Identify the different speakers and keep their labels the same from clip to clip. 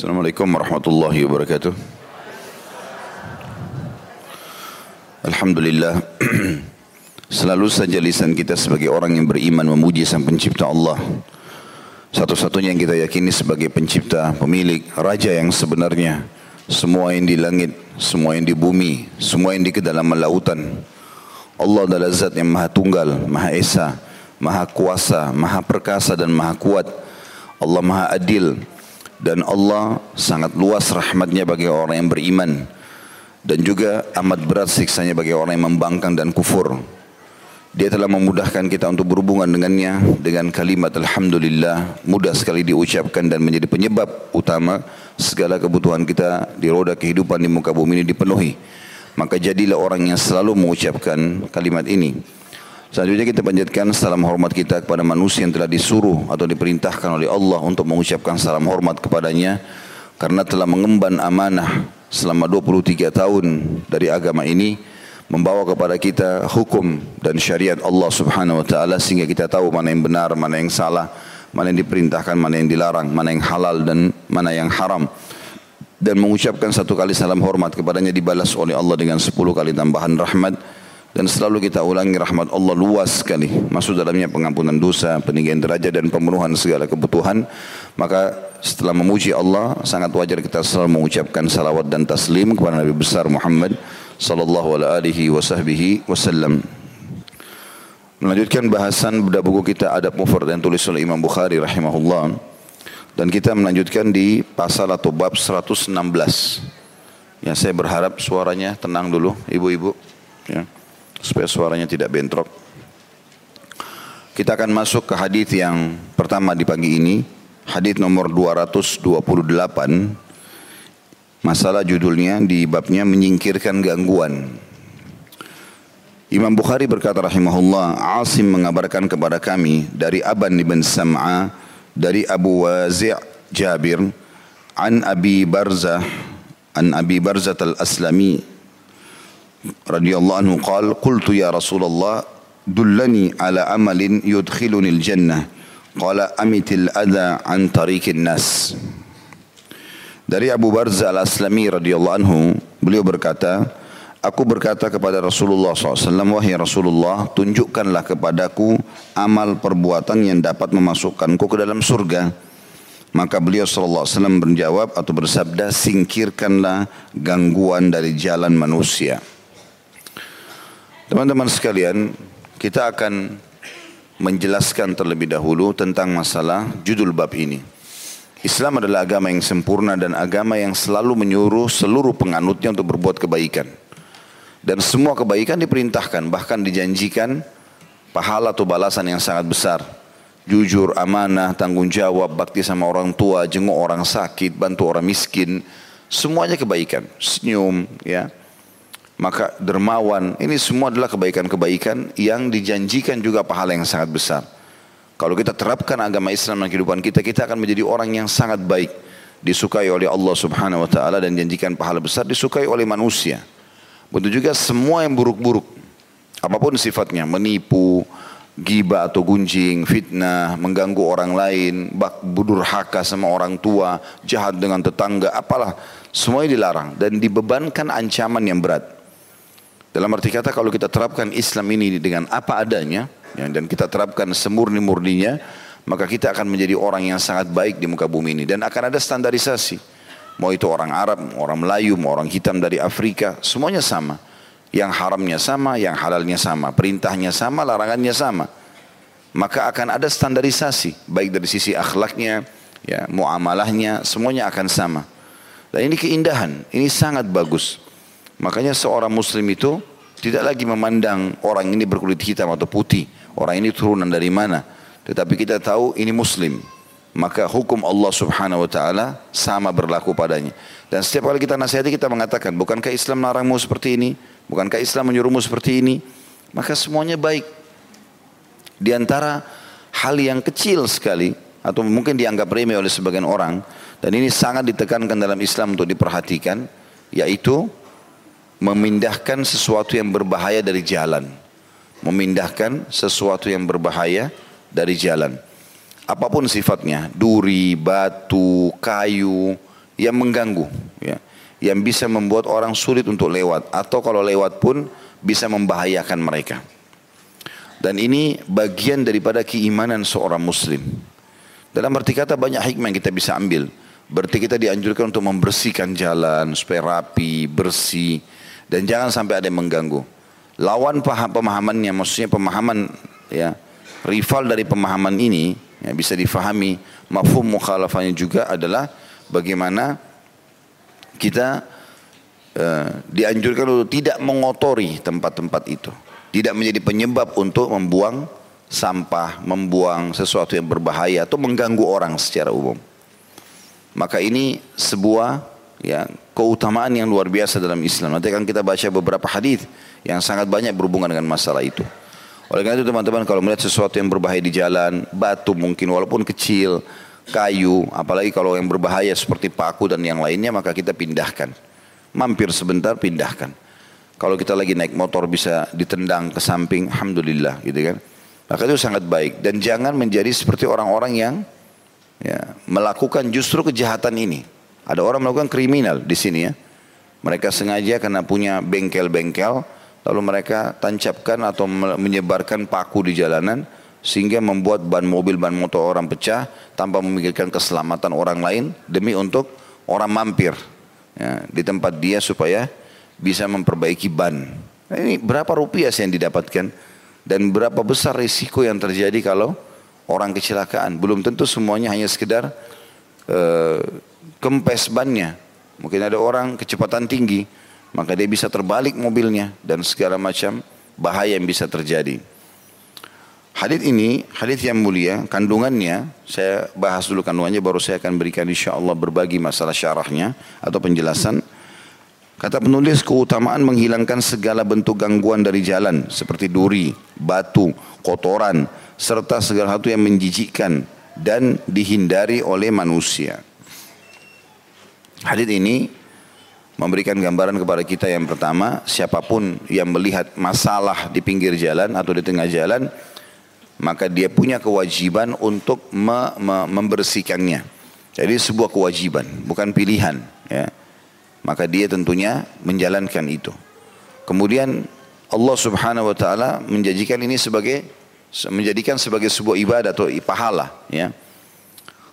Speaker 1: Assalamualaikum warahmatullahi wabarakatuh. Alhamdulillah Selalu saja lisan kita sebagai orang yang beriman memuji sang pencipta Allah. Satu-satunya yang kita yakini sebagai pencipta, pemilik, raja yang sebenarnya. Semua yang di langit, semua yang di bumi, semua yang di kedalaman lautan. Allah adalah zat yang maha tunggal, maha esa, maha kuasa, maha perkasa dan maha kuat. Allah maha adil dan Allah sangat luas rahmatnya bagi orang yang beriman dan juga amat berat siksanya bagi orang yang membangkang dan kufur. Dia telah memudahkan kita untuk berhubungan dengannya dengan kalimat Alhamdulillah mudah sekali diucapkan dan menjadi penyebab utama segala kebutuhan kita di roda kehidupan di muka bumi ini dipenuhi. Maka jadilah orang yang selalu mengucapkan kalimat ini. Selanjutnya kita panjatkan salam hormat kita kepada manusia yang telah disuruh atau diperintahkan oleh Allah untuk mengucapkan salam hormat kepadanya karena telah mengemban amanah selama 23 tahun dari agama ini membawa kepada kita hukum dan syariat Allah Subhanahu wa taala sehingga kita tahu mana yang benar, mana yang salah, mana yang diperintahkan, mana yang dilarang, mana yang halal dan mana yang haram. Dan mengucapkan satu kali salam hormat kepadanya dibalas oleh Allah dengan sepuluh kali tambahan rahmat dan selalu kita ulangi rahmat Allah luas sekali. Masuk dalamnya pengampunan dosa peninggian derajat dan pemenuhan segala kebutuhan. Maka setelah memuji Allah sangat wajar kita selalu mengucapkan salawat dan taslim kepada Nabi besar Muhammad sallallahu alaihi wasallam. Melanjutkan bahasan budak buku kita adab mufrad yang tulis oleh Imam Bukhari rahimahullah. Dan kita melanjutkan di pasal atau bab 116 ya saya berharap suaranya tenang dulu ibu-ibu. Ya supaya suaranya tidak bentrok. Kita akan masuk ke hadis yang pertama di pagi ini, hadis nomor 228. Masalah judulnya di babnya menyingkirkan gangguan. Imam Bukhari berkata rahimahullah, Asim mengabarkan kepada kami dari Aban bin Sam'a, dari Abu Wazi' Jabir, an Abi Barzah, an Abi Barzah al-Aslami, radhiyallahu anhu qal qultu ya Rasulullah dullani ala amalin yudkhiluni al-jannah. Qala amitil adha an tariqin nas. Dari Abu Barza al-Aslami radhiyallahu anhu beliau berkata aku berkata kepada Rasulullah SAW wahai Rasulullah tunjukkanlah kepadaku amal perbuatan yang dapat memasukkanku ke dalam surga. Maka beliau SAW berjawab atau bersabda singkirkanlah gangguan dari jalan manusia Teman-teman sekalian, kita akan menjelaskan terlebih dahulu tentang masalah judul bab ini. Islam adalah agama yang sempurna dan agama yang selalu menyuruh seluruh penganutnya untuk berbuat kebaikan. Dan semua kebaikan diperintahkan, bahkan dijanjikan pahala atau balasan yang sangat besar. Jujur, amanah, tanggung jawab, bakti sama orang tua, jenguk orang sakit, bantu orang miskin, semuanya kebaikan. Senyum, ya, maka dermawan, ini semua adalah kebaikan-kebaikan yang dijanjikan juga pahala yang sangat besar. Kalau kita terapkan agama Islam dalam kehidupan kita, kita akan menjadi orang yang sangat baik. Disukai oleh Allah subhanahu wa ta'ala dan janjikan pahala besar, disukai oleh manusia. Begitu juga semua yang buruk-buruk. Apa pun sifatnya, menipu, giba atau gunjing, fitnah, mengganggu orang lain, bak budur haka sama orang tua, jahat dengan tetangga, apalah. Semuanya dilarang dan dibebankan ancaman yang berat. Dalam arti kata kalau kita terapkan Islam ini dengan apa adanya ya, dan kita terapkan semurni-murninya, maka kita akan menjadi orang yang sangat baik di muka bumi ini dan akan ada standarisasi. Mau itu orang Arab, orang Melayu, orang hitam dari Afrika, semuanya sama. Yang haramnya sama, yang halalnya sama, perintahnya sama, larangannya sama. Maka akan ada standarisasi, baik dari sisi akhlaknya, ya, muamalahnya, semuanya akan sama. Dan ini keindahan, ini sangat bagus. Makanya seorang muslim itu tidak lagi memandang orang ini berkulit hitam atau putih. Orang ini turunan dari mana. Tetapi kita tahu ini muslim. Maka hukum Allah subhanahu wa ta'ala sama berlaku padanya. Dan setiap kali kita nasihati kita mengatakan, bukankah Islam larangmu seperti ini? Bukankah Islam menyuruhmu seperti ini? Maka semuanya baik. Di antara hal yang kecil sekali, atau mungkin dianggap remeh oleh sebagian orang, dan ini sangat ditekankan dalam Islam untuk diperhatikan, yaitu memindahkan sesuatu yang berbahaya dari jalan. Memindahkan sesuatu yang berbahaya dari jalan. Apa pun sifatnya, duri, batu, kayu, yang mengganggu, ya, yang bisa membuat orang sulit untuk lewat atau kalau lewat pun bisa membahayakan mereka. Dan ini bagian daripada keimanan seorang muslim. Dalam arti kata banyak hikmah yang kita bisa ambil. Berarti kita dianjurkan untuk membersihkan jalan supaya rapi, bersih dan jangan sampai ada yang mengganggu. Lawan paham pemahamannya, maksudnya pemahaman ya rival dari pemahaman ini ya, bisa difahami mafhum mukhalafahnya juga adalah bagaimana kita uh, dianjurkan untuk tidak mengotori tempat-tempat itu. Tidak menjadi penyebab untuk membuang sampah, membuang sesuatu yang berbahaya atau mengganggu orang secara umum. Maka ini sebuah ya keutamaan yang luar biasa dalam Islam. Nanti akan kita baca beberapa hadis yang sangat banyak berhubungan dengan masalah itu. Oleh karena itu teman-teman kalau melihat sesuatu yang berbahaya di jalan, batu mungkin walaupun kecil, kayu, apalagi kalau yang berbahaya seperti paku dan yang lainnya maka kita pindahkan. Mampir sebentar pindahkan. Kalau kita lagi naik motor bisa ditendang ke samping, alhamdulillah gitu kan. Maka itu sangat baik dan jangan menjadi seperti orang-orang yang ya, melakukan justru kejahatan ini. Ada orang melakukan kriminal di sini ya. Mereka sengaja karena punya bengkel-bengkel, lalu mereka tancapkan atau menyebarkan paku di jalanan sehingga membuat ban mobil, ban motor orang pecah tanpa memikirkan keselamatan orang lain demi untuk orang mampir ya, di tempat dia supaya bisa memperbaiki ban. Nah, ini berapa rupiah yang didapatkan dan berapa besar risiko yang terjadi kalau orang kecelakaan. Belum tentu semuanya hanya sekedar uh, kempes bannya. Mungkin ada orang kecepatan tinggi, maka dia bisa terbalik mobilnya dan segala macam bahaya yang bisa terjadi. Hadith ini, hadith yang mulia, kandungannya, saya bahas dulu kandungannya, baru saya akan berikan insya Allah berbagi masalah syarahnya atau penjelasan. Kata penulis keutamaan menghilangkan segala bentuk gangguan dari jalan seperti duri, batu, kotoran, serta segala sesuatu yang menjijikkan dan dihindari oleh manusia. Hadis ini memberikan gambaran kepada kita yang pertama, siapa pun yang melihat masalah di pinggir jalan atau di tengah jalan, maka dia punya kewajiban untuk me me membersihkannya. Jadi sebuah kewajiban, bukan pilihan. Ya. Maka dia tentunya menjalankan itu. Kemudian Allah Subhanahu Wa Taala menjanjikan ini sebagai menjadikan sebagai sebuah ibadah atau pahala ya.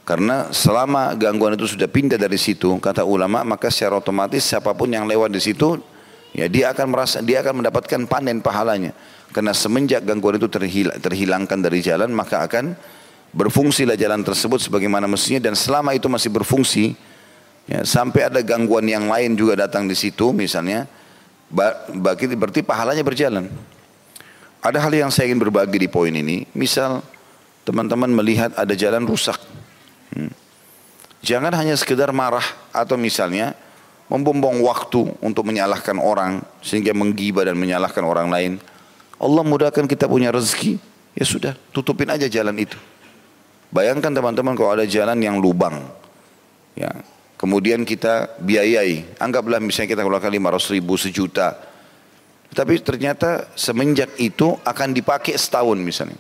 Speaker 1: Karena selama gangguan itu sudah pindah dari situ, kata ulama, maka secara otomatis siapa pun yang lewat di situ, ya dia akan merasa dia akan mendapatkan panen pahalanya. Karena semenjak gangguan itu terhil, terhilangkan dari jalan, maka akan berfungsilah jalan tersebut sebagaimana mestinya dan selama itu masih berfungsi, ya, sampai ada gangguan yang lain juga datang di situ, misalnya, berarti pahalanya berjalan. Ada hal yang saya ingin berbagi di poin ini. Misal teman-teman melihat ada jalan rusak. Hmm. Jangan hanya sekedar marah atau misalnya membumbung waktu untuk menyalahkan orang sehingga menggibah dan menyalahkan orang lain. Allah mudahkan kita punya rezeki, ya sudah, tutupin aja jalan itu. Bayangkan teman-teman kalau ada jalan yang lubang. Ya, kemudian kita biayai, anggaplah misalnya kita keluarkan 500 ribu, sejuta. Tapi ternyata semenjak itu akan dipakai setahun misalnya.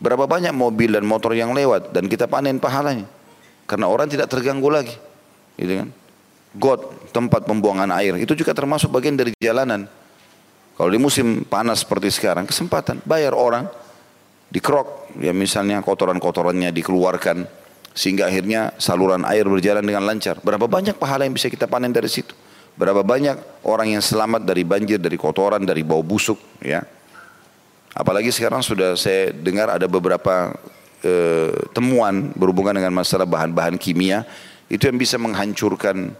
Speaker 1: Berapa banyak mobil dan motor yang lewat dan kita panen pahalanya. Karena orang tidak terganggu lagi. Gitu kan? Got, tempat pembuangan air, itu juga termasuk bagian dari jalanan. Kalau di musim panas seperti sekarang, kesempatan bayar orang dikrok, ya misalnya kotoran-kotorannya dikeluarkan sehingga akhirnya saluran air berjalan dengan lancar. Berapa banyak pahala yang bisa kita panen dari situ? Berapa banyak orang yang selamat dari banjir, dari kotoran, dari bau busuk, ya. Apalagi sekarang sudah saya dengar ada beberapa e, temuan berhubungan dengan masalah bahan-bahan kimia itu yang bisa menghancurkan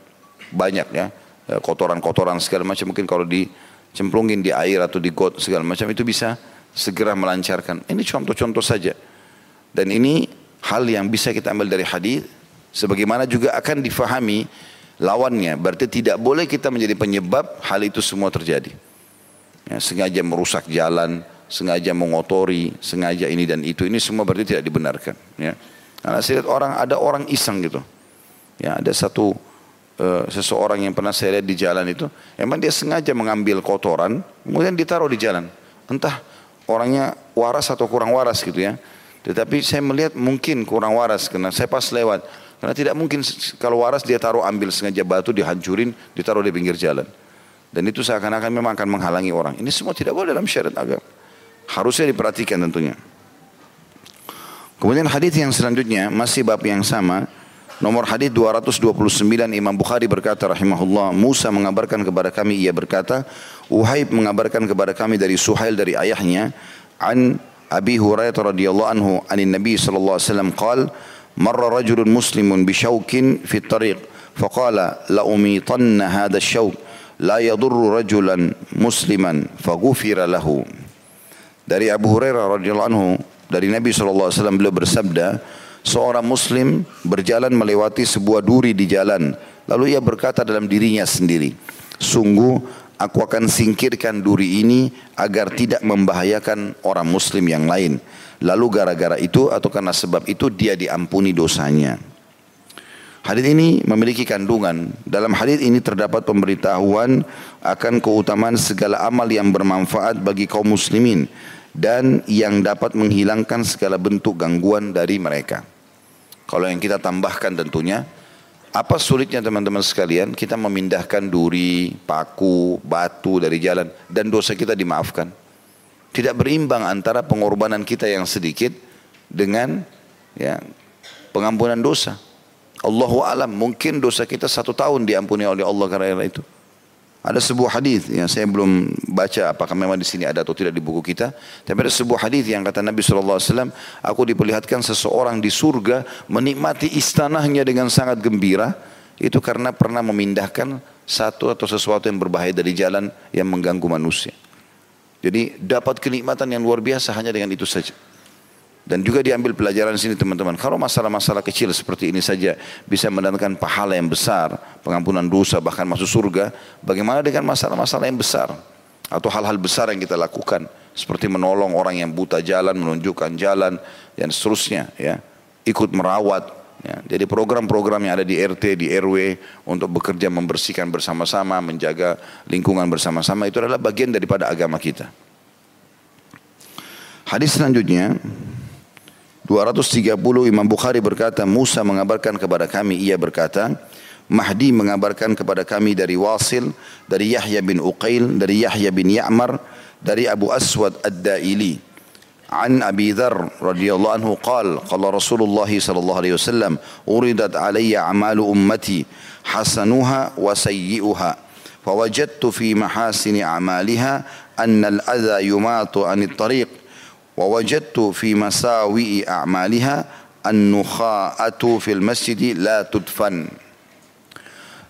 Speaker 1: banyak ya eh, kotoran-kotoran segala macam mungkin kalau dicemplungin di air atau di got segala macam itu bisa segera melancarkan. Ini contoh-contoh saja. Dan ini hal yang bisa kita ambil dari hadis sebagaimana juga akan difahami lawannya. Berarti tidak boleh kita menjadi penyebab hal itu semua terjadi. Ya, sengaja merusak jalan, sengaja mengotori, sengaja ini dan itu. Ini semua berarti tidak dibenarkan. Ya. Karena saya lihat orang, ada orang iseng gitu. Ya, ada satu uh, seseorang yang pernah saya lihat di jalan itu, emang dia sengaja mengambil kotoran, kemudian ditaruh di jalan. Entah orangnya waras atau kurang waras gitu ya. Tetapi saya melihat mungkin kurang waras karena saya pas lewat Karena tidak mungkin kalau waras dia taruh ambil sengaja batu dihancurin, ditaruh di pinggir jalan. Dan itu seakan-akan memang akan menghalangi orang. Ini semua tidak boleh dalam syariat agama. Harusnya diperhatikan tentunya. Kemudian hadis yang selanjutnya masih bab yang sama. Nomor hadis 229 Imam Bukhari berkata rahimahullah Musa mengabarkan kepada kami ia berkata Uhaib mengabarkan kepada kami dari Suhail dari ayahnya an Abi Hurairah radhiyallahu anhu anin Nabi sallallahu alaihi wasallam qala marra rajulun muslimun bi syaukin fi tariq faqala la umitanna hadha asy-syauk la yadurru rajulan musliman faghufira lahu dari Abu Hurairah radhiyallahu anhu dari Nabi wasallam beliau bersabda seorang muslim berjalan melewati sebuah duri di jalan. Lalu ia berkata dalam dirinya sendiri, sungguh aku akan singkirkan duri ini agar tidak membahayakan orang muslim yang lain. Lalu gara-gara itu atau karena sebab itu dia diampuni dosanya. Hadis ini memiliki kandungan. Dalam hadis ini terdapat pemberitahuan akan keutamaan segala amal yang bermanfaat bagi kaum muslimin dan yang dapat menghilangkan segala bentuk gangguan dari mereka. Kalau yang kita tambahkan tentunya, apa sulitnya teman-teman sekalian kita memindahkan duri, paku, batu dari jalan dan dosa kita dimaafkan. Tidak berimbang antara pengorbanan kita yang sedikit dengan ya, pengampunan dosa. Allahu alam mungkin dosa kita satu tahun diampuni oleh Allah karena itu. Ada sebuah hadis yang saya belum baca apakah memang di sini ada atau tidak di buku kita. Tapi ada sebuah hadis yang kata Nabi SAW, aku diperlihatkan seseorang di surga menikmati istanahnya dengan sangat gembira. Itu karena pernah memindahkan satu atau sesuatu yang berbahaya dari jalan yang mengganggu manusia. Jadi dapat kenikmatan yang luar biasa hanya dengan itu saja. Dan juga diambil pelajaran sini teman-teman. Kalau masalah-masalah kecil seperti ini saja bisa mendatangkan pahala yang besar, pengampunan dosa bahkan masuk surga, bagaimana dengan masalah-masalah yang besar atau hal-hal besar yang kita lakukan seperti menolong orang yang buta jalan, menunjukkan jalan dan seterusnya ya. Ikut merawat ya. Jadi program-program yang ada di RT, di RW untuk bekerja membersihkan bersama-sama, menjaga lingkungan bersama-sama itu adalah bagian daripada agama kita. Hadis selanjutnya 230 Imam Bukhari berkata Musa mengabarkan kepada kami ia berkata Mahdi mengabarkan kepada kami dari Wasil dari Yahya bin Uqail dari Yahya bin Ya'mar dari Abu Aswad Ad-Daili عن أبي ذر رضي الله عنه قال قال رسول الله صلى الله عليه وسلم أردت علي أعمال أمتي حسنها وسيئها فوجدت في محاسن أعمالها أن الأذى يماط عن الطريق wa wajadtu fi masawi'i a'maliha an-nukha'atu fil masjid la tudfan.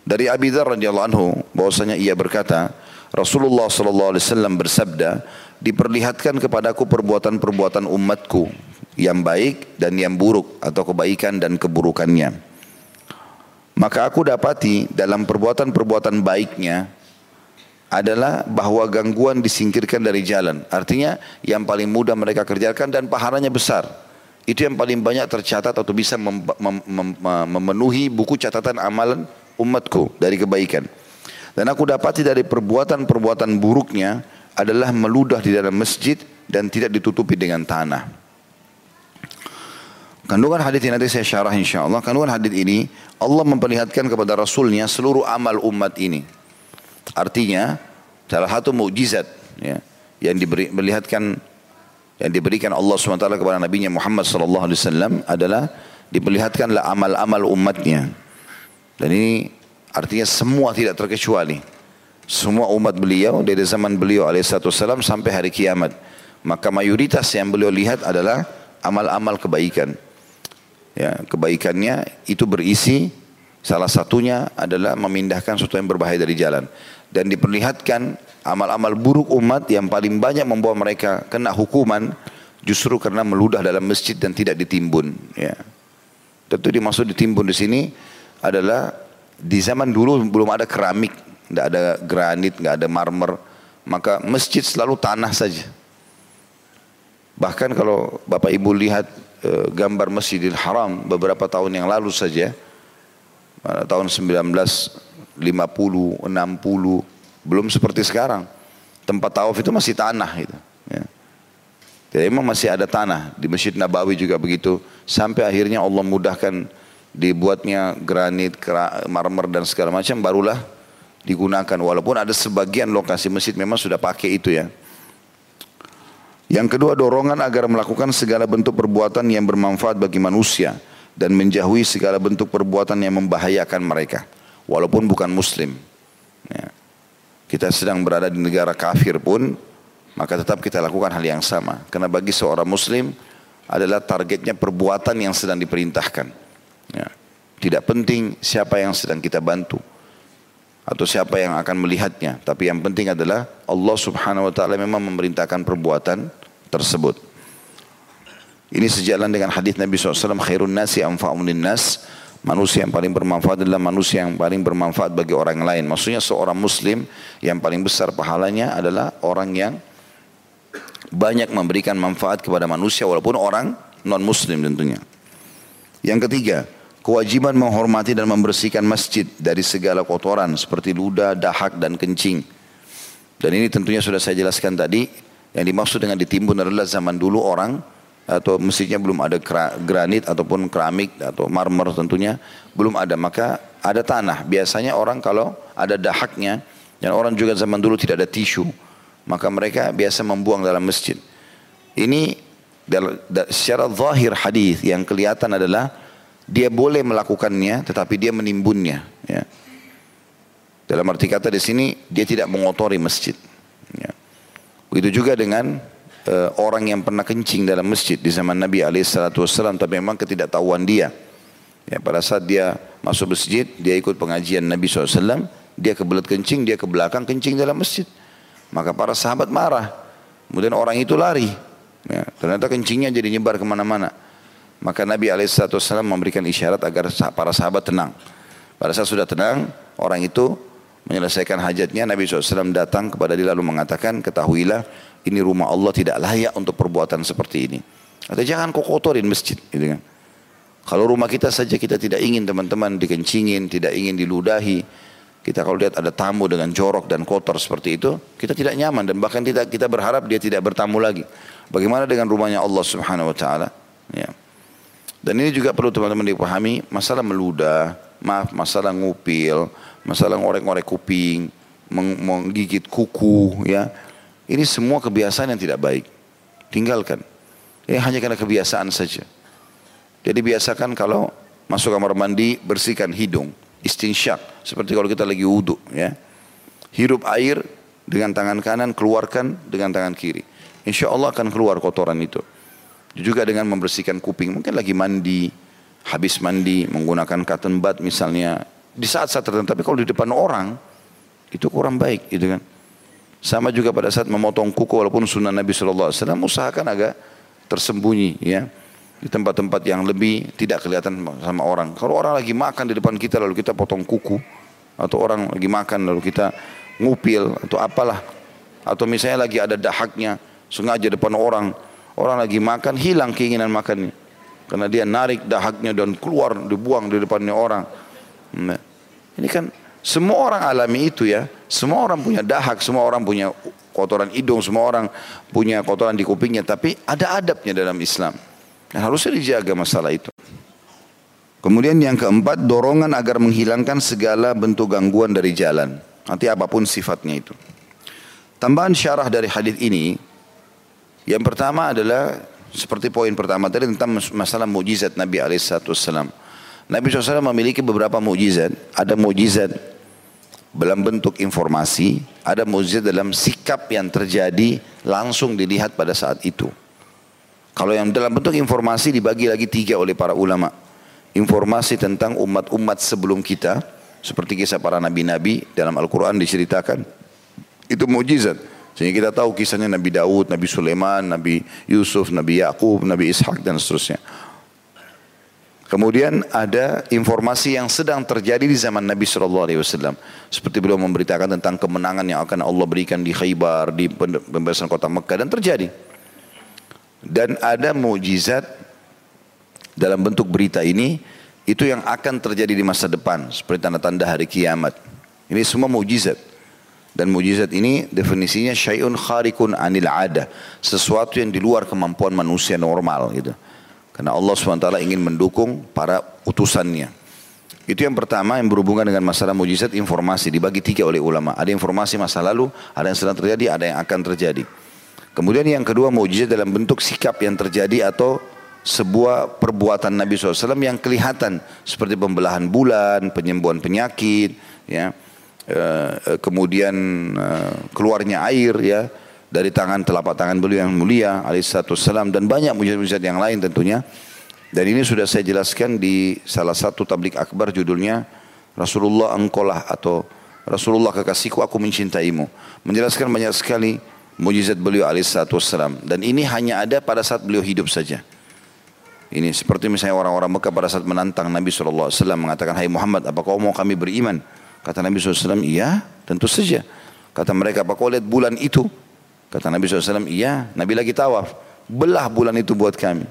Speaker 1: Dari Abi Dzar radhiyallahu anhu bahwasanya ia berkata, Rasulullah sallallahu alaihi wasallam bersabda, diperlihatkan kepadaku perbuatan-perbuatan umatku yang baik dan yang buruk atau kebaikan dan keburukannya. Maka aku dapati dalam perbuatan-perbuatan baiknya adalah bahwa gangguan disingkirkan dari jalan. Artinya yang paling mudah mereka kerjakan dan pahalanya besar. Itu yang paling banyak tercatat atau bisa mem mem mem memenuhi buku catatan amalan umatku dari kebaikan. Dan aku dapati dari perbuatan-perbuatan buruknya adalah meludah di dalam masjid dan tidak ditutupi dengan tanah. Kandungan hadis ini nanti saya syarah insya Allah. Kandungan hadis ini Allah memperlihatkan kepada Rasulnya seluruh amal umat ini. Artinya salah satu mukjizat ya, yang diberi, melihatkan yang diberikan Allah SWT kepada Nabi Muhammad SAW adalah diperlihatkanlah amal-amal umatnya. Dan ini artinya semua tidak terkecuali. Semua umat beliau dari zaman beliau alaihissalam sampai hari kiamat. Maka mayoritas yang beliau lihat adalah amal-amal kebaikan. Ya, kebaikannya itu berisi salah satunya adalah memindahkan sesuatu yang berbahaya dari jalan dan diperlihatkan amal-amal buruk umat yang paling banyak membawa mereka kena hukuman justru karena meludah dalam masjid dan tidak ditimbun ya. Tentu dimaksud ditimbun di sini adalah di zaman dulu belum ada keramik, tidak ada granit, nggak ada marmer, maka masjid selalu tanah saja. Bahkan kalau Bapak Ibu lihat e, gambar Masjidil Haram beberapa tahun yang lalu saja, tahun 19 50, 60, belum seperti sekarang. Tempat tawaf itu masih tanah itu. Ya. Jadi memang masih ada tanah di Masjid Nabawi juga begitu. Sampai akhirnya Allah mudahkan dibuatnya granit, marmer dan segala macam barulah digunakan walaupun ada sebagian lokasi masjid memang sudah pakai itu ya. Yang kedua dorongan agar melakukan segala bentuk perbuatan yang bermanfaat bagi manusia dan menjauhi segala bentuk perbuatan yang membahayakan mereka walaupun bukan muslim. Ya. Kita sedang berada di negara kafir pun maka tetap kita lakukan hal yang sama karena bagi seorang muslim adalah targetnya perbuatan yang sedang diperintahkan. Ya. Tidak penting siapa yang sedang kita bantu atau siapa yang akan melihatnya. Tapi yang penting adalah Allah subhanahu wa ta'ala memang memerintahkan perbuatan tersebut. Ini sejalan dengan hadis Nabi SAW, khairun nasi anfa'un nas. Manusia yang paling bermanfaat adalah manusia yang paling bermanfaat bagi orang lain. Maksudnya seorang muslim yang paling besar pahalanya adalah orang yang banyak memberikan manfaat kepada manusia walaupun orang non muslim tentunya. Yang ketiga, kewajiban menghormati dan membersihkan masjid dari segala kotoran seperti ludah, dahak dan kencing. Dan ini tentunya sudah saya jelaskan tadi, yang dimaksud dengan ditimbun adalah zaman dulu orang atau masjidnya belum ada granit ataupun keramik atau marmer tentunya belum ada maka ada tanah biasanya orang kalau ada dahaknya dan orang juga zaman dulu tidak ada tisu maka mereka biasa membuang dalam masjid ini secara zahir hadis yang kelihatan adalah dia boleh melakukannya tetapi dia menimbunnya ya. Dalam arti kata di sini dia tidak mengotori masjid. Ya. Begitu juga dengan uh, orang yang pernah kencing dalam masjid di zaman Nabi SAW tapi memang ketidaktahuan dia. Ya, pada saat dia masuk masjid, dia ikut pengajian Nabi SAW, dia kebelet kencing, dia ke belakang kencing dalam masjid. Maka para sahabat marah. Kemudian orang itu lari. Ya, ternyata kencingnya jadi nyebar ke mana-mana. Maka Nabi SAW memberikan isyarat agar para sahabat tenang. Pada saat sudah tenang, orang itu menyelesaikan hajatnya. Nabi SAW datang kepada dia lalu mengatakan, ketahuilah ini rumah Allah tidak layak untuk perbuatan seperti ini. Atau jangan kau kotorin masjid. Gitu kan. Kalau rumah kita saja kita tidak ingin teman-teman dikencingin, tidak ingin diludahi. Kita kalau lihat ada tamu dengan jorok dan kotor seperti itu, kita tidak nyaman dan bahkan kita kita berharap dia tidak bertamu lagi. Bagaimana dengan rumahnya Allah Subhanahu wa taala? Ya. Dan ini juga perlu teman-teman dipahami masalah meludah, maaf masalah ngupil, masalah ngorek-ngorek kuping, menggigit kuku ya. Ini semua kebiasaan yang tidak baik. Tinggalkan. Ini hanya karena kebiasaan saja. Jadi biasakan kalau masuk kamar mandi bersihkan hidung, istinsyak seperti kalau kita lagi wudhu ya. Hirup air dengan tangan kanan, keluarkan dengan tangan kiri. Insya Allah akan keluar kotoran itu. Juga dengan membersihkan kuping, mungkin lagi mandi, habis mandi, menggunakan cotton bud misalnya. Di saat-saat tertentu, tapi kalau di depan orang, itu kurang baik gitu kan. Sama juga pada saat memotong kuku walaupun sunnah Nabi SAW, usahakan agak tersembunyi ya. Di tempat-tempat yang lebih tidak kelihatan sama orang. Kalau orang lagi makan di depan kita lalu kita potong kuku. Atau orang lagi makan lalu kita ngupil atau apalah. Atau misalnya lagi ada dahaknya sengaja depan orang Orang lagi makan hilang keinginan makannya. Karena dia narik dahaknya dan keluar dibuang di depannya orang. Nah, ini kan semua orang alami itu ya. Semua orang punya dahak, semua orang punya kotoran hidung, semua orang punya kotoran di kupingnya. Tapi ada adabnya dalam Islam. Dan harusnya dijaga masalah itu. Kemudian yang keempat, dorongan agar menghilangkan segala bentuk gangguan dari jalan. Nanti apa pun sifatnya itu. Tambahan syarah dari hadis ini, yang pertama adalah seperti poin pertama tadi tentang masalah mujizat Nabi Alaihissalam. Nabi SAW memiliki beberapa mujizat. Ada mujizat dalam bentuk informasi, ada mujizat dalam sikap yang terjadi langsung dilihat pada saat itu. Kalau yang dalam bentuk informasi dibagi lagi tiga oleh para ulama. Informasi tentang umat-umat sebelum kita, seperti kisah para nabi-nabi dalam Al-Quran diceritakan. Itu mujizat. Sehingga kita tahu kisahnya Nabi Daud, Nabi Sulaiman, Nabi Yusuf, Nabi Yakub, Nabi Ishak dan seterusnya. Kemudian ada informasi yang sedang terjadi di zaman Nabi Shallallahu Alaihi Wasallam, seperti beliau memberitakan tentang kemenangan yang akan Allah berikan di Khaybar, di pembebasan kota Mekah dan terjadi. Dan ada mujizat dalam bentuk berita ini itu yang akan terjadi di masa depan, seperti tanda-tanda hari kiamat. Ini semua mujizat. Dan mujizat ini definisinya syai'un kharikun anil ada. Sesuatu yang di luar kemampuan manusia normal gitu. Karena Allah SWT ingin mendukung para utusannya. Itu yang pertama yang berhubungan dengan masalah mujizat informasi dibagi tiga oleh ulama. Ada informasi masa lalu, ada yang sedang terjadi, ada yang akan terjadi. Kemudian yang kedua mujizat dalam bentuk sikap yang terjadi atau sebuah perbuatan Nabi SAW yang kelihatan seperti pembelahan bulan, penyembuhan penyakit, ya, e, kemudian e, keluarnya air, ya, dari tangan telapak tangan beliau yang mulia, alaihissalam dan banyak mujizat-mujizat yang lain tentunya. Dan ini sudah saya jelaskan di salah satu tablik akbar judulnya Rasulullah engkolah atau Rasulullah kekasihku aku mencintaimu. Menjelaskan banyak sekali mujizat beliau alaihissalam dan ini hanya ada pada saat beliau hidup saja. Ini seperti misalnya orang-orang Mekah pada saat menantang Nabi SAW mengatakan, Hai Muhammad, apa kau mau kami beriman? Kata Nabi SAW, iya, tentu saja. Kata mereka, apa kau lihat bulan itu? Kata Nabi SAW, iya. Nabi lagi tawaf, belah bulan itu buat kami.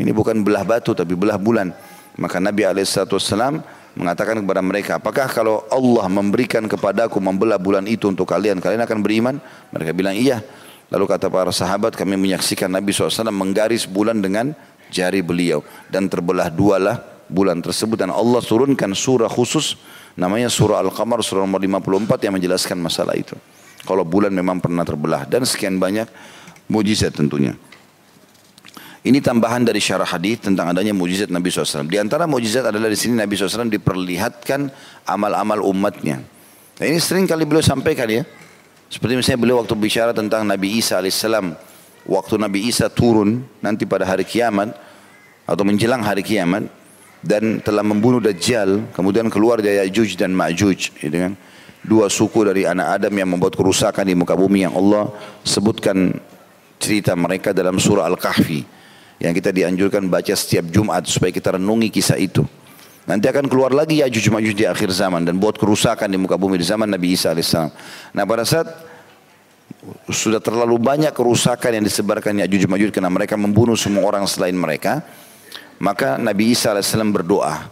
Speaker 1: Ini bukan belah batu, tapi belah bulan. Maka Nabi SAW mengatakan kepada mereka, apakah kalau Allah memberikan kepadaku membelah bulan itu untuk kalian, kalian akan beriman? Mereka bilang, iya. Lalu kata para sahabat, kami menyaksikan Nabi SAW menggaris bulan dengan jari beliau dan terbelah dualah bulan tersebut dan Allah turunkan surah khusus namanya surah Al-Qamar surah nomor 54 yang menjelaskan masalah itu. Kalau bulan memang pernah terbelah dan sekian banyak mujizat tentunya. Ini tambahan dari syarah hadis tentang adanya mujizat Nabi SAW. Di antara mujizat adalah di sini Nabi SAW diperlihatkan amal-amal umatnya. Nah ini sering kali beliau sampaikan ya. Seperti misalnya beliau waktu bicara tentang Nabi Isa alaihissalam waktu Nabi Isa turun nanti pada hari kiamat atau menjelang hari kiamat dan telah membunuh Dajjal kemudian keluar dari Ya'juj dan Ma'juj gitu kan dua suku dari anak Adam yang membuat kerusakan di muka bumi yang Allah sebutkan cerita mereka dalam surah Al-Kahfi yang kita dianjurkan baca setiap Jumat supaya kita renungi kisah itu Nanti akan keluar lagi Ya'juj Ma'juj di akhir zaman dan buat kerusakan di muka bumi di zaman Nabi Isa AS. Nah pada saat sudah terlalu banyak kerusakan yang disebarkan Ya'juj Ma'juj karena mereka membunuh semua orang selain mereka. Maka Nabi Isa AS berdoa.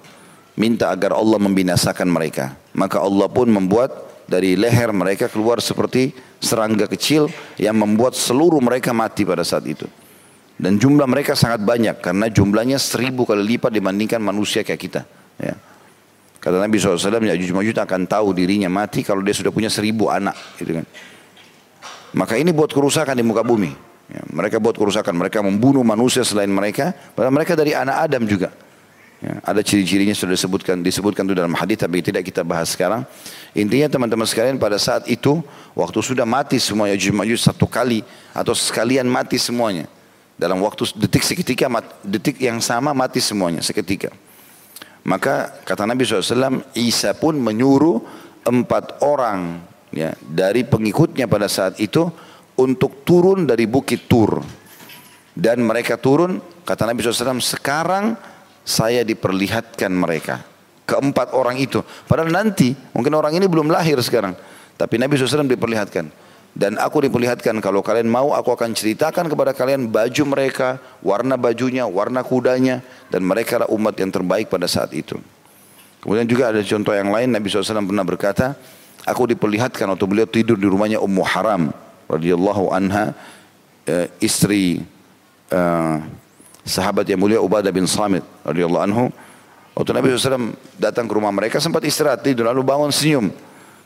Speaker 1: Minta agar Allah membinasakan mereka. Maka Allah pun membuat dari leher mereka keluar seperti serangga kecil yang membuat seluruh mereka mati pada saat itu. Dan jumlah mereka sangat banyak karena jumlahnya seribu kali lipat dibandingkan manusia kayak kita. Ya. Kata Nabi SAW, Ya'juj Ma'juj akan tahu dirinya mati kalau dia sudah punya seribu anak. Gitu kan. Maka ini buat kerusakan di muka bumi. Ya, mereka buat kerusakan, mereka membunuh manusia selain mereka, padahal mereka dari anak Adam juga. Ya, ada ciri-cirinya sudah disebutkan disebutkan itu dalam hadis tapi tidak kita bahas sekarang. Intinya teman-teman sekalian pada saat itu waktu sudah mati semua Ya'juj Ma'juj satu kali atau sekalian mati semuanya. Dalam waktu detik seketika detik yang sama mati semuanya seketika. Maka kata Nabi SAW Isa pun menyuruh empat orang ya, dari pengikutnya pada saat itu untuk turun dari bukit Tur. Dan mereka turun, kata Nabi SAW, sekarang saya diperlihatkan mereka. Keempat orang itu. Padahal nanti, mungkin orang ini belum lahir sekarang. Tapi Nabi SAW diperlihatkan. Dan aku diperlihatkan kalau kalian mau aku akan ceritakan kepada kalian baju mereka, warna bajunya, warna kudanya. Dan mereka adalah umat yang terbaik pada saat itu. Kemudian juga ada contoh yang lain Nabi SAW pernah berkata, Aku diperlihatkan waktu beliau tidur di rumahnya Ummu Haram radhiyallahu anha eh, istri uh, sahabat yang mulia Ubadah bin Samit radhiyallahu anhu. Waktu Nabi SAW datang ke rumah mereka sempat istirahat tidur lalu bangun senyum.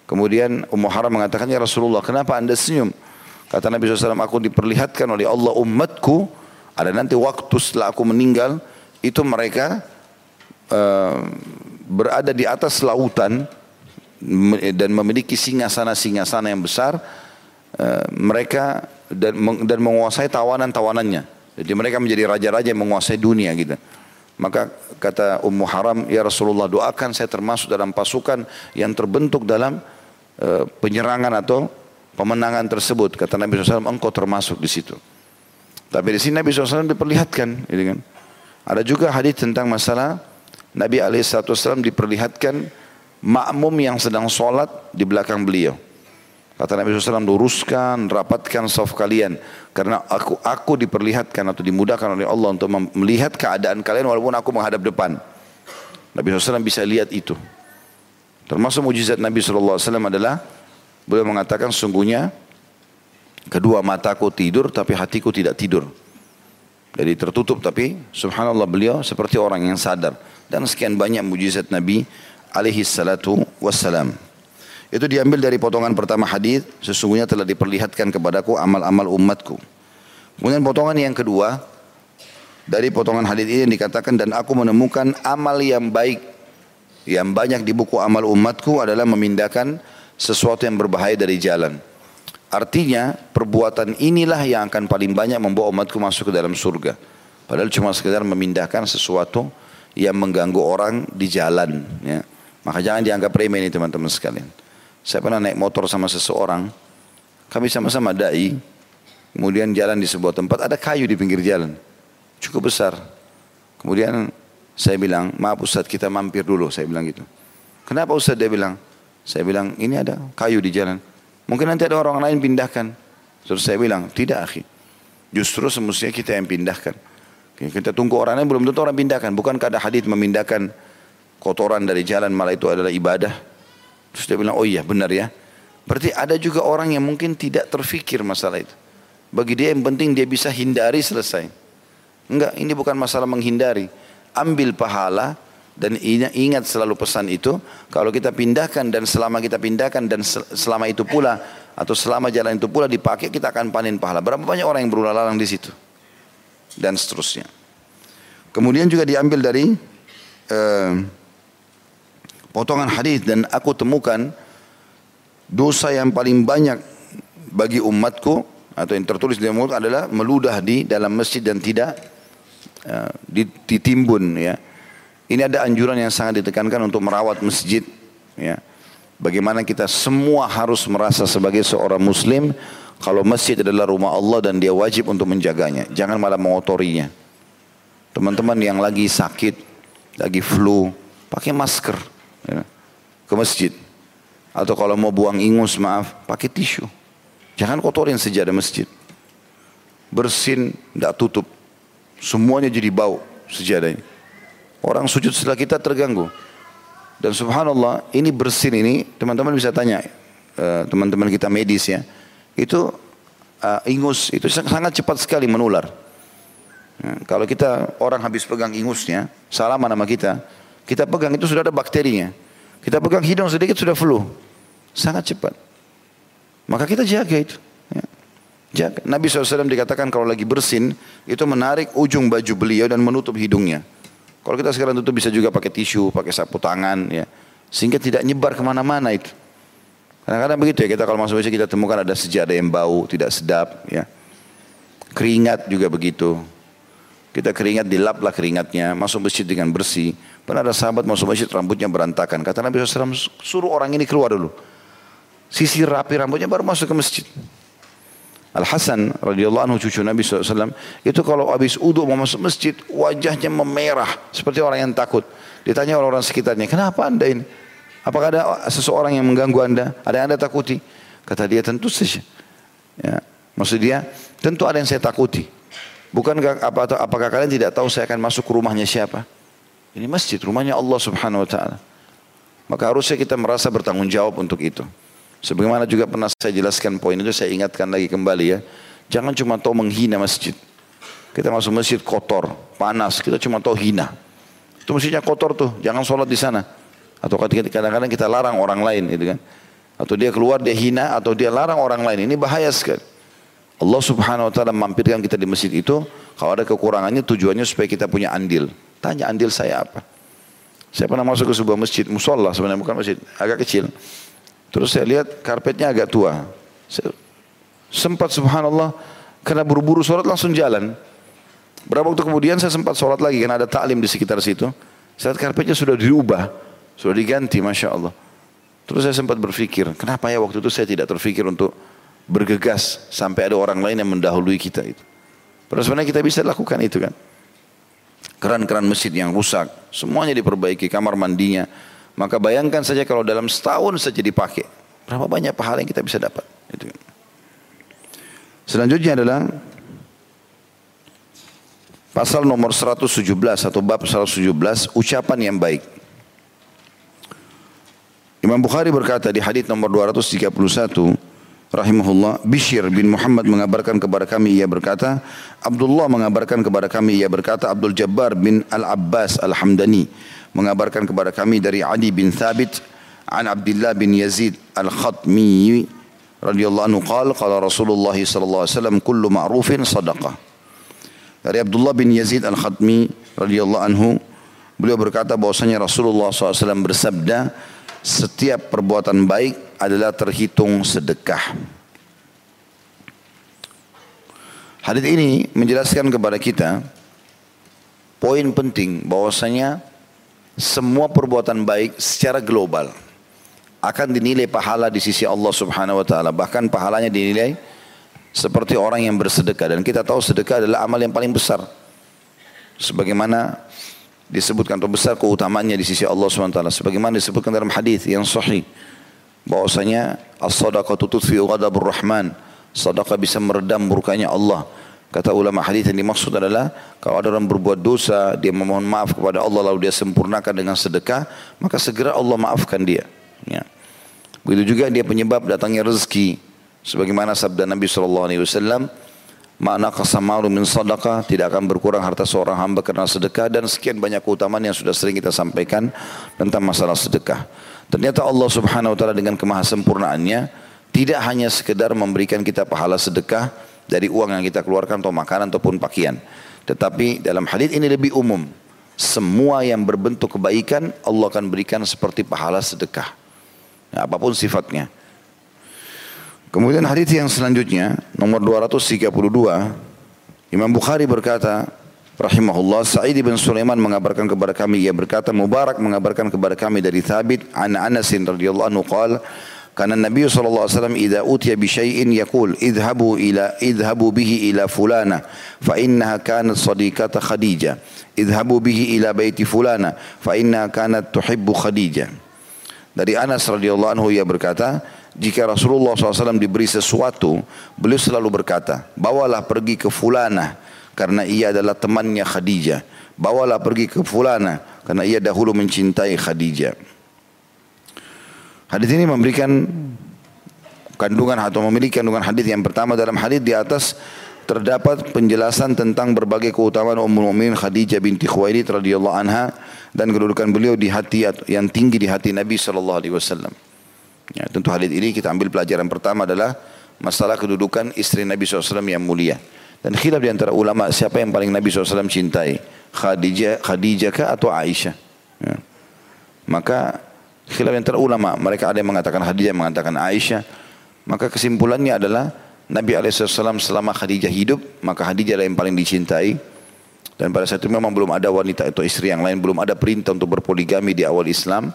Speaker 1: Kemudian Ummu Haram mengatakan ya Rasulullah kenapa anda senyum? Kata Nabi SAW aku diperlihatkan oleh Allah umatku ada nanti waktu setelah aku meninggal itu mereka uh, berada di atas lautan dan memiliki singasana-singasana yang besar eh, mereka dan dan menguasai tawanan-tawanannya. Jadi mereka menjadi raja-raja yang menguasai dunia gitu. Maka kata Ummu Haram, ya Rasulullah doakan saya termasuk dalam pasukan yang terbentuk dalam uh, penyerangan atau pemenangan tersebut. Kata Nabi SAW, engkau termasuk di situ. Tapi di sini Nabi SAW diperlihatkan, gitu kan. Ada juga hadis tentang masalah Nabi SAW diperlihatkan makmum yang sedang sholat di belakang beliau. Kata Nabi SAW, luruskan, rapatkan saf kalian. Karena aku aku diperlihatkan atau dimudahkan oleh Allah untuk melihat keadaan kalian walaupun aku menghadap depan. Nabi SAW bisa lihat itu. Termasuk mujizat Nabi SAW adalah beliau mengatakan sungguhnya kedua mataku tidur tapi hatiku tidak tidur. Jadi tertutup tapi subhanallah beliau seperti orang yang sadar. Dan sekian banyak mujizat Nabi alaihi salatu wassalam. Itu diambil dari potongan pertama hadis sesungguhnya telah diperlihatkan kepadaku amal-amal umatku. Kemudian potongan yang kedua dari potongan hadis ini dikatakan dan aku menemukan amal yang baik yang banyak di buku amal umatku adalah memindahkan sesuatu yang berbahaya dari jalan. Artinya perbuatan inilah yang akan paling banyak membawa umatku masuk ke dalam surga. Padahal cuma sekedar memindahkan sesuatu yang mengganggu orang di jalan. Ya. Maka jangan dianggap remeh ini teman-teman sekalian. Saya pernah naik motor sama seseorang. Kami sama-sama da'i. Kemudian jalan di sebuah tempat ada kayu di pinggir jalan. Cukup besar. Kemudian saya bilang, maaf Ustaz kita mampir dulu. Saya bilang gitu. Kenapa Ustaz dia bilang? Saya bilang ini ada kayu di jalan. Mungkin nanti ada orang lain pindahkan. Terus saya bilang, tidak akhi. Justru semestinya kita yang pindahkan. Kita tunggu orang lain belum tentu orang pindahkan. Bukankah ada hadis memindahkan kotoran dari jalan malah itu adalah ibadah. Terus dia bilang, oh iya benar ya. Berarti ada juga orang yang mungkin tidak terfikir masalah itu. Bagi dia yang penting dia bisa hindari selesai. Enggak, ini bukan masalah menghindari. Ambil pahala, dan ingat selalu pesan itu, kalau kita pindahkan dan selama kita pindahkan dan selama itu pula atau selama jalan itu pula dipakai kita akan panen pahala. Berapa banyak orang yang berulang lalang di situ dan seterusnya. Kemudian juga diambil dari uh, potongan hadis dan aku temukan dosa yang paling banyak bagi umatku atau yang tertulis di mulut adalah meludah di dalam masjid dan tidak uh, ditimbun ya ini ada anjuran yang sangat ditekankan untuk merawat masjid. Ya. Bagaimana kita semua harus merasa sebagai seorang muslim kalau masjid adalah rumah Allah dan dia wajib untuk menjaganya. Jangan malah mengotorinya. Teman-teman yang lagi sakit, lagi flu, pakai masker ya, ke masjid. Atau kalau mau buang ingus, maaf, pakai tisu. Jangan kotorin sejadah masjid. Bersin, tidak tutup. Semuanya jadi bau sejadahnya. Orang sujud setelah kita terganggu. Dan subhanallah ini bersin ini teman-teman bisa tanya eh, teman-teman kita medis ya. Itu uh, ingus itu sangat cepat sekali menular. Ya, kalau kita orang habis pegang ingusnya, salaman nama kita, kita pegang itu sudah ada bakterinya. Kita pegang hidung sedikit sudah flu. Sangat cepat. Maka kita jaga itu. Ya. Jaga. Nabi SAW dikatakan kalau lagi bersin, itu menarik ujung baju beliau dan menutup hidungnya. Kalau kita sekarang tutup bisa juga pakai tisu, pakai sapu tangan, ya, sehingga tidak nyebar ke mana-mana itu. Kadang-kadang begitu ya kita kalau masuk masjid kita temukan ada sejadah yang bau, tidak sedap, ya. Keringat juga begitu. Kita keringat dilaplah keringatnya, masuk masjid dengan bersih. Pernah ada sahabat masuk masjid rambutnya berantakan. Kata Nabi SAW suruh orang ini keluar dulu. Sisi rapi rambutnya baru masuk ke masjid. Al Hasan radhiyallahu anhu cucu Nabi SAW itu kalau habis udhu mau masuk masjid wajahnya memerah seperti orang yang takut. Ditanya orang-orang sekitarnya, kenapa anda ini? Apakah ada seseorang yang mengganggu anda? Ada yang anda takuti? Kata dia tentu saja. Ya. Maksud dia tentu ada yang saya takuti. Bukan apa, apakah kalian tidak tahu saya akan masuk ke rumahnya siapa? Ini masjid, rumahnya Allah subhanahu wa ta'ala. Maka harusnya kita merasa bertanggung jawab untuk itu. Sebagaimana juga pernah saya jelaskan poin itu, saya ingatkan lagi kembali ya. Jangan cuma tahu menghina masjid. Kita masuk masjid kotor, panas, kita cuma tahu hina. Itu masjidnya kotor tuh, jangan sholat di sana. Atau kadang-kadang kita larang orang lain gitu kan. Atau dia keluar dia hina atau dia larang orang lain. Ini bahaya sekali. Allah subhanahu wa ta'ala mampirkan kita di masjid itu. Kalau ada kekurangannya tujuannya supaya kita punya andil. Tanya andil saya apa. Saya pernah masuk ke sebuah masjid, musola sebenarnya bukan masjid, agak kecil. Terus saya lihat karpetnya agak tua. Saya sempat subhanallah karena buru-buru sholat langsung jalan. Berapa waktu kemudian saya sempat sholat lagi karena ada taklim di sekitar situ. Saat karpetnya sudah diubah, sudah diganti, masya Allah. Terus saya sempat berpikir, kenapa ya waktu itu saya tidak terpikir untuk bergegas sampai ada orang lain yang mendahului kita itu. Padahal sebenarnya kita bisa lakukan itu kan. Keran-keran masjid yang rusak, semuanya diperbaiki, kamar mandinya, maka bayangkan saja kalau dalam setahun saja dipakai. Berapa banyak pahala yang kita bisa dapat. Itu. Selanjutnya adalah pasal nomor 117 atau bab 117 ucapan yang baik. Imam Bukhari berkata di hadis nomor 231 rahimahullah Bishir bin Muhammad mengabarkan kepada kami ia berkata Abdullah mengabarkan kepada kami ia berkata Abdul Jabbar bin Al-Abbas Al-Hamdani mengabarkan kepada kami dari Adi bin Thabit an Abdullah bin Yazid Al-Khatmi radhiyallahu anhu qala qala Rasulullah sallallahu alaihi wasallam kullu ma'rufin sadaqah. Dari Abdullah bin Yazid Al-Khatmi radhiyallahu anhu beliau berkata bahwasanya Rasulullah SAW bersabda setiap perbuatan baik adalah terhitung sedekah Hadis ini menjelaskan kepada kita poin penting bahwasanya semua perbuatan baik secara global akan dinilai pahala di sisi Allah Subhanahu wa taala. Bahkan pahalanya dinilai seperti orang yang bersedekah dan kita tahu sedekah adalah amal yang paling besar. Sebagaimana disebutkan atau besar keutamaannya di sisi Allah Subhanahu wa taala sebagaimana disebutkan dalam hadis yang sahih bahwasanya as-sadaqatu tudfi ghadabur rahman Sedekah bisa meredam murkanya Allah. Kata ulama hadis yang dimaksud adalah kalau ada orang berbuat dosa, dia memohon maaf kepada Allah lalu dia sempurnakan dengan sedekah, maka segera Allah maafkan dia. Ya. Begitu juga dia penyebab datangnya rezeki. Sebagaimana sabda Nabi SAW, Ma'na qasamaru min sadaqah tidak akan berkurang harta seorang hamba karena sedekah dan sekian banyak keutamaan yang sudah sering kita sampaikan tentang masalah sedekah. Ternyata Allah Subhanahu wa taala dengan kemahasempurnaannya tidak hanya sekedar memberikan kita pahala sedekah dari uang yang kita keluarkan atau makanan ataupun pakaian. Tetapi dalam hadis ini lebih umum. Semua yang berbentuk kebaikan Allah akan berikan seperti pahala sedekah. Ya, apa pun sifatnya. Kemudian hadis yang selanjutnya nomor 232 Imam Bukhari berkata rahimahullah Sa'id bin Sulaiman mengabarkan kepada kami ia berkata Mubarak mengabarkan kepada kami dari Thabit an Anas radhiyallahu anhu qala Karena Nabi SAW idza utiya bi syai'in idhabu ila idhabu bihi ila fulana fa innaha kanat sadiqata Khadijah. Idhabu bihi ila baiti fulana fa innaha kanat tuhibbu Khadijah. Dari Anas radhiyallahu anhu ia berkata, jika Rasulullah SAW diberi sesuatu, beliau selalu berkata, bawalah pergi ke fulana karena ia adalah temannya Khadijah. Bawalah pergi ke fulana karena ia dahulu mencintai Khadijah. Hadis ini memberikan kandungan atau memiliki kandungan hadis yang pertama dalam hadis di atas terdapat penjelasan tentang berbagai keutamaan Ummul Mukminin Khadijah binti Khuwailid radhiyallahu anha dan kedudukan beliau di hati yang tinggi di hati Nabi sallallahu alaihi wasallam. Ya, tentu hadis ini kita ambil pelajaran pertama adalah masalah kedudukan istri Nabi SAW yang mulia. Dan khilaf di antara ulama siapa yang paling Nabi SAW cintai. Khadijah, Khadijah kah atau Aisyah. Ya. Maka Khilaf antara ulama. Mereka ada yang mengatakan Khadijah, yang mengatakan Aisyah. Maka kesimpulannya adalah Nabi SAW selama Khadijah hidup, maka Khadijah yang paling dicintai. Dan pada saat itu memang belum ada wanita atau istri yang lain, belum ada perintah untuk berpoligami di awal Islam.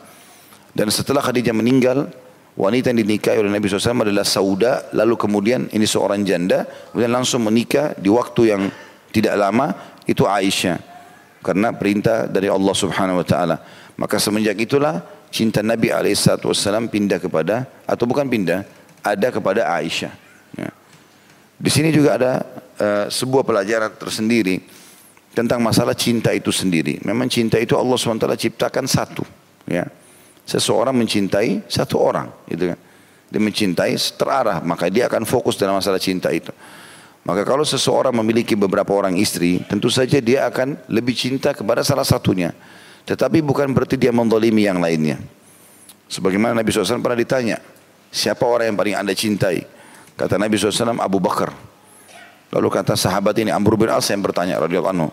Speaker 1: Dan setelah Khadijah meninggal, wanita yang dinikahi oleh Nabi SAW adalah Sauda, lalu kemudian ini seorang janda, kemudian langsung menikah di waktu yang tidak lama, itu Aisyah. Karena perintah dari Allah Subhanahu Wa Taala. Maka semenjak itulah cinta Nabi SAW pindah kepada atau bukan pindah ada kepada Aisyah. Ya. Di sini juga ada uh, sebuah pelajaran tersendiri tentang masalah cinta itu sendiri. Memang cinta itu Allah SWT ciptakan satu. Ya. Seseorang mencintai satu orang. Gitu kan. Dia mencintai terarah. Maka dia akan fokus dalam masalah cinta itu. Maka kalau seseorang memiliki beberapa orang istri. Tentu saja dia akan lebih cinta kepada salah satunya. Tetapi bukan berarti dia mendolimi yang lainnya. Sebagaimana Nabi SAW pernah ditanya, siapa orang yang paling anda cintai? Kata Nabi SAW Abu Bakar. Lalu kata sahabat ini Amr bin As yang bertanya radhiyallahu anhu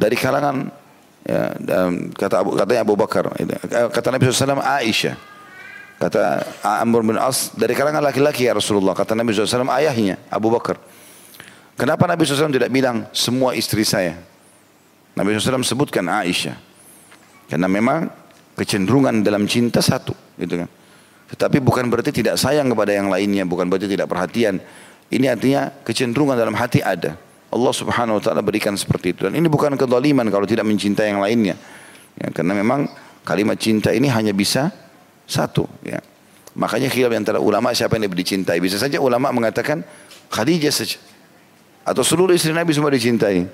Speaker 1: dari kalangan ya, kata Abu katanya Abu Bakar kata Nabi SAW Aisyah kata Amr bin As dari kalangan laki-laki ya Rasulullah kata Nabi SAW ayahnya Abu Bakar kenapa Nabi SAW tidak bilang semua istri saya Nabi SAW sebutkan Aisyah karena memang kecenderungan dalam cinta satu, gitu kan. Tetapi bukan berarti tidak sayang kepada yang lainnya, bukan berarti tidak perhatian. Ini artinya kecenderungan dalam hati ada. Allah Subhanahu wa taala berikan seperti itu. Dan ini bukan kezaliman kalau tidak mencintai yang lainnya. Ya, karena memang kalimat cinta ini hanya bisa satu, ya. Makanya khilaf antara ulama siapa yang lebih dicintai. Bisa saja ulama mengatakan Khadijah saja. Atau seluruh istri Nabi semua dicintai.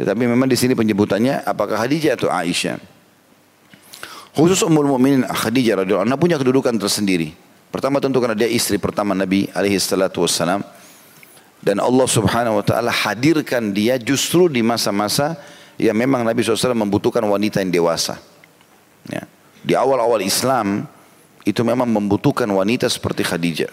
Speaker 1: Tetapi memang di sini penyebutannya apakah Khadijah atau Aisyah. Khusus Ummul Mukminin Khadijah radhiyallahu anha punya kedudukan tersendiri. Pertama tentu karena dia istri pertama Nabi alaihi salatu wassalam. Dan Allah subhanahu wa ta'ala hadirkan dia justru di masa-masa yang memang Nabi SAW membutuhkan wanita yang dewasa. Ya. Di awal-awal Islam itu memang membutuhkan wanita seperti Khadijah.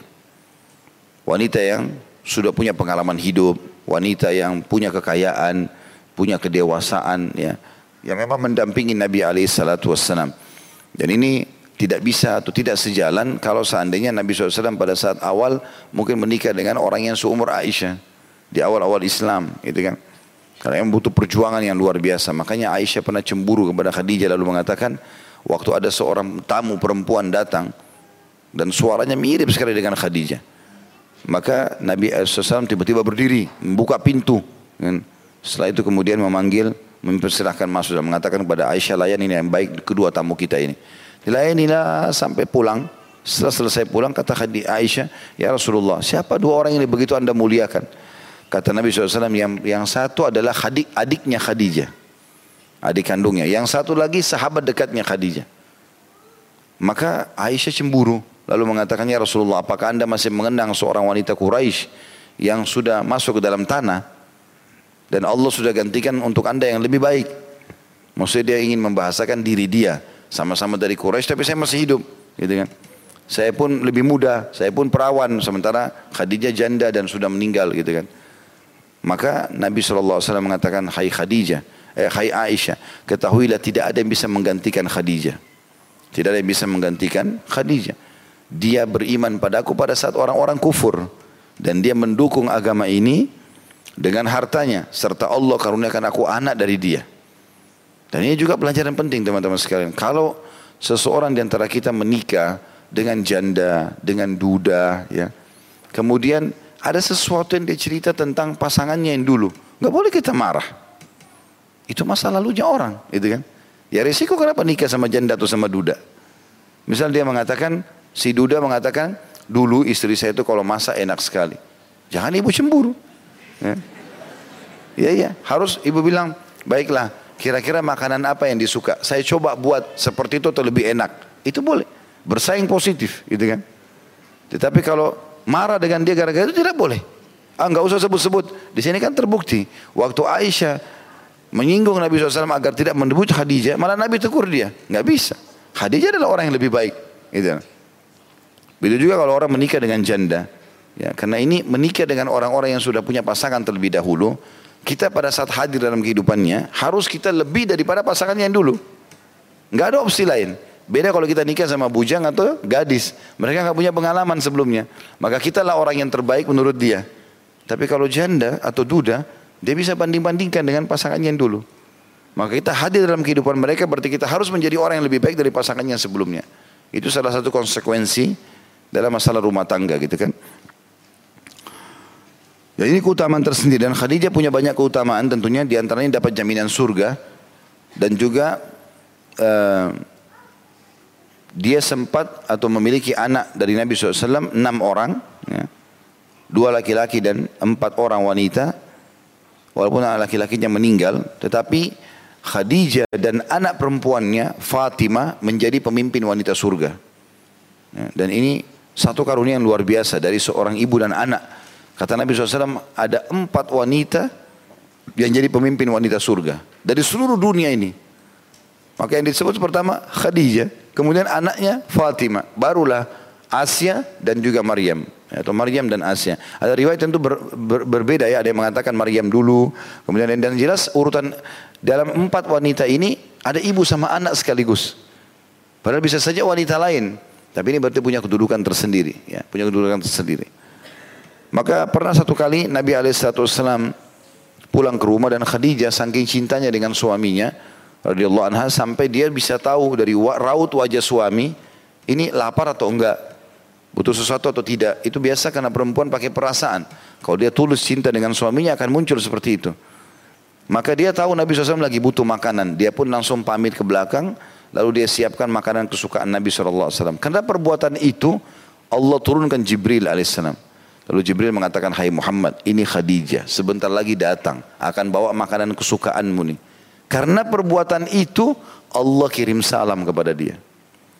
Speaker 1: Wanita yang sudah punya pengalaman hidup, wanita yang punya kekayaan, punya kedewasaan ya, yang memang mendampingi Nabi alaihi salatu. Dan ini tidak bisa atau tidak sejalan kalau seandainya Nabi SAW pada saat awal mungkin menikah dengan orang yang seumur Aisyah di awal-awal Islam gitu kan. Karena yang butuh perjuangan yang luar biasa. Makanya Aisyah pernah cemburu kepada Khadijah lalu mengatakan waktu ada seorang tamu perempuan datang dan suaranya mirip sekali dengan Khadijah maka Nabi SAW tiba-tiba berdiri membuka pintu kan? setelah itu kemudian memanggil mempersilahkan masuk dan mengatakan kepada Aisyah layan ini yang baik kedua tamu kita ini Dilayanilah sampai pulang. Setelah selesai pulang kata Khadijah Aisyah, Ya Rasulullah, siapa dua orang ini begitu anda muliakan? Kata Nabi SAW, yang, yang satu adalah adik, adiknya Khadijah. Adik kandungnya. Yang satu lagi sahabat dekatnya Khadijah. Maka Aisyah cemburu. Lalu mengatakan, Ya Rasulullah, apakah anda masih mengenang seorang wanita Quraisy yang sudah masuk ke dalam tanah? Dan Allah sudah gantikan untuk anda yang lebih baik. Maksudnya dia ingin membahasakan diri dia sama-sama dari Quraisy tapi saya masih hidup, gitu kan. Saya pun lebih muda, saya pun perawan sementara Khadijah janda dan sudah meninggal gitu kan. Maka Nabi SAW mengatakan, Hai Khadijah, eh, Hai Aisyah, ketahuilah tidak ada yang bisa menggantikan Khadijah. Tidak ada yang bisa menggantikan Khadijah. Dia beriman padaku pada saat orang-orang kufur. Dan dia mendukung agama ini dengan hartanya. Serta Allah karuniakan aku anak dari dia. Dan ini juga pelajaran penting teman-teman sekalian. Kalau seseorang di antara kita menikah dengan janda, dengan duda, ya, kemudian ada sesuatu yang dia cerita tentang pasangannya yang dulu, nggak boleh kita marah. Itu masa lalunya orang, gitu kan? Ya risiko kenapa nikah sama janda atau sama duda? Misal dia mengatakan, si duda mengatakan, dulu istri saya itu kalau masak enak sekali. Jangan ibu cemburu. Ya, ya, ya. harus ibu bilang, baiklah Kira-kira makanan apa yang disuka? Saya coba buat seperti itu atau lebih enak. Itu boleh. Bersaing positif gitu kan. Tetapi kalau marah dengan dia gara-gara itu tidak boleh. Ah nggak usah sebut-sebut. Di sini kan terbukti. Waktu Aisyah menyinggung Nabi SAW agar tidak mendebut Khadijah, malah Nabi tegur dia. Nggak bisa. Khadijah adalah orang yang lebih baik. Gitu. Begitu juga kalau orang menikah dengan janda. Ya, karena ini menikah dengan orang-orang yang sudah punya pasangan terlebih dahulu, kita pada saat hadir dalam kehidupannya harus kita lebih daripada pasangannya yang dulu. Nggak ada opsi lain. Beda kalau kita nikah sama bujang atau gadis. Mereka nggak punya pengalaman sebelumnya. Maka kita lah orang yang terbaik menurut dia. Tapi kalau janda atau duda, dia bisa banding-bandingkan dengan pasangannya yang dulu. Maka kita hadir dalam kehidupan mereka berarti kita harus menjadi orang yang lebih baik dari pasangannya sebelumnya. Itu salah satu konsekuensi dalam masalah rumah tangga gitu kan. Jadi ini keutamaan tersendiri dan Khadijah punya banyak keutamaan tentunya di antaranya dapat jaminan surga dan juga uh, dia sempat atau memiliki anak dari Nabi SAW enam orang, ya. dua laki-laki dan empat orang wanita. Walaupun anak laki-lakinya meninggal, tetapi Khadijah dan anak perempuannya Fatimah menjadi pemimpin wanita surga. Ya, dan ini satu karunia yang luar biasa dari seorang ibu dan anak Kata Nabi SAW ada empat wanita yang jadi pemimpin wanita surga. Dari seluruh dunia ini. Maka yang disebut pertama Khadijah. Kemudian anaknya Fatimah. Barulah Asia dan juga Maryam. Atau Maryam dan Asia. Ada riwayat tentu ber, ber, berbeda ya. Ada yang mengatakan Maryam dulu. Kemudian dan jelas urutan dalam empat wanita ini ada ibu sama anak sekaligus. Padahal bisa saja wanita lain. Tapi ini berarti punya kedudukan tersendiri. Ya, punya kedudukan tersendiri. Maka pernah satu kali Nabi Alaihissalam pulang ke rumah dan Khadijah saking cintanya dengan suaminya radhiyallahu anha sampai dia bisa tahu dari raut wajah suami ini lapar atau enggak? Butuh sesuatu atau tidak? Itu biasa karena perempuan pakai perasaan. Kalau dia tulus cinta dengan suaminya akan muncul seperti itu. Maka dia tahu Nabi SAW lagi butuh makanan. Dia pun langsung pamit ke belakang lalu dia siapkan makanan kesukaan Nabi SAW karena perbuatan itu Allah turunkan Jibril alaihissalam Lalu Jibril mengatakan, Hai Muhammad, ini Khadijah. Sebentar lagi datang. Akan bawa makanan kesukaanmu nih. Karena perbuatan itu, Allah kirim salam kepada dia.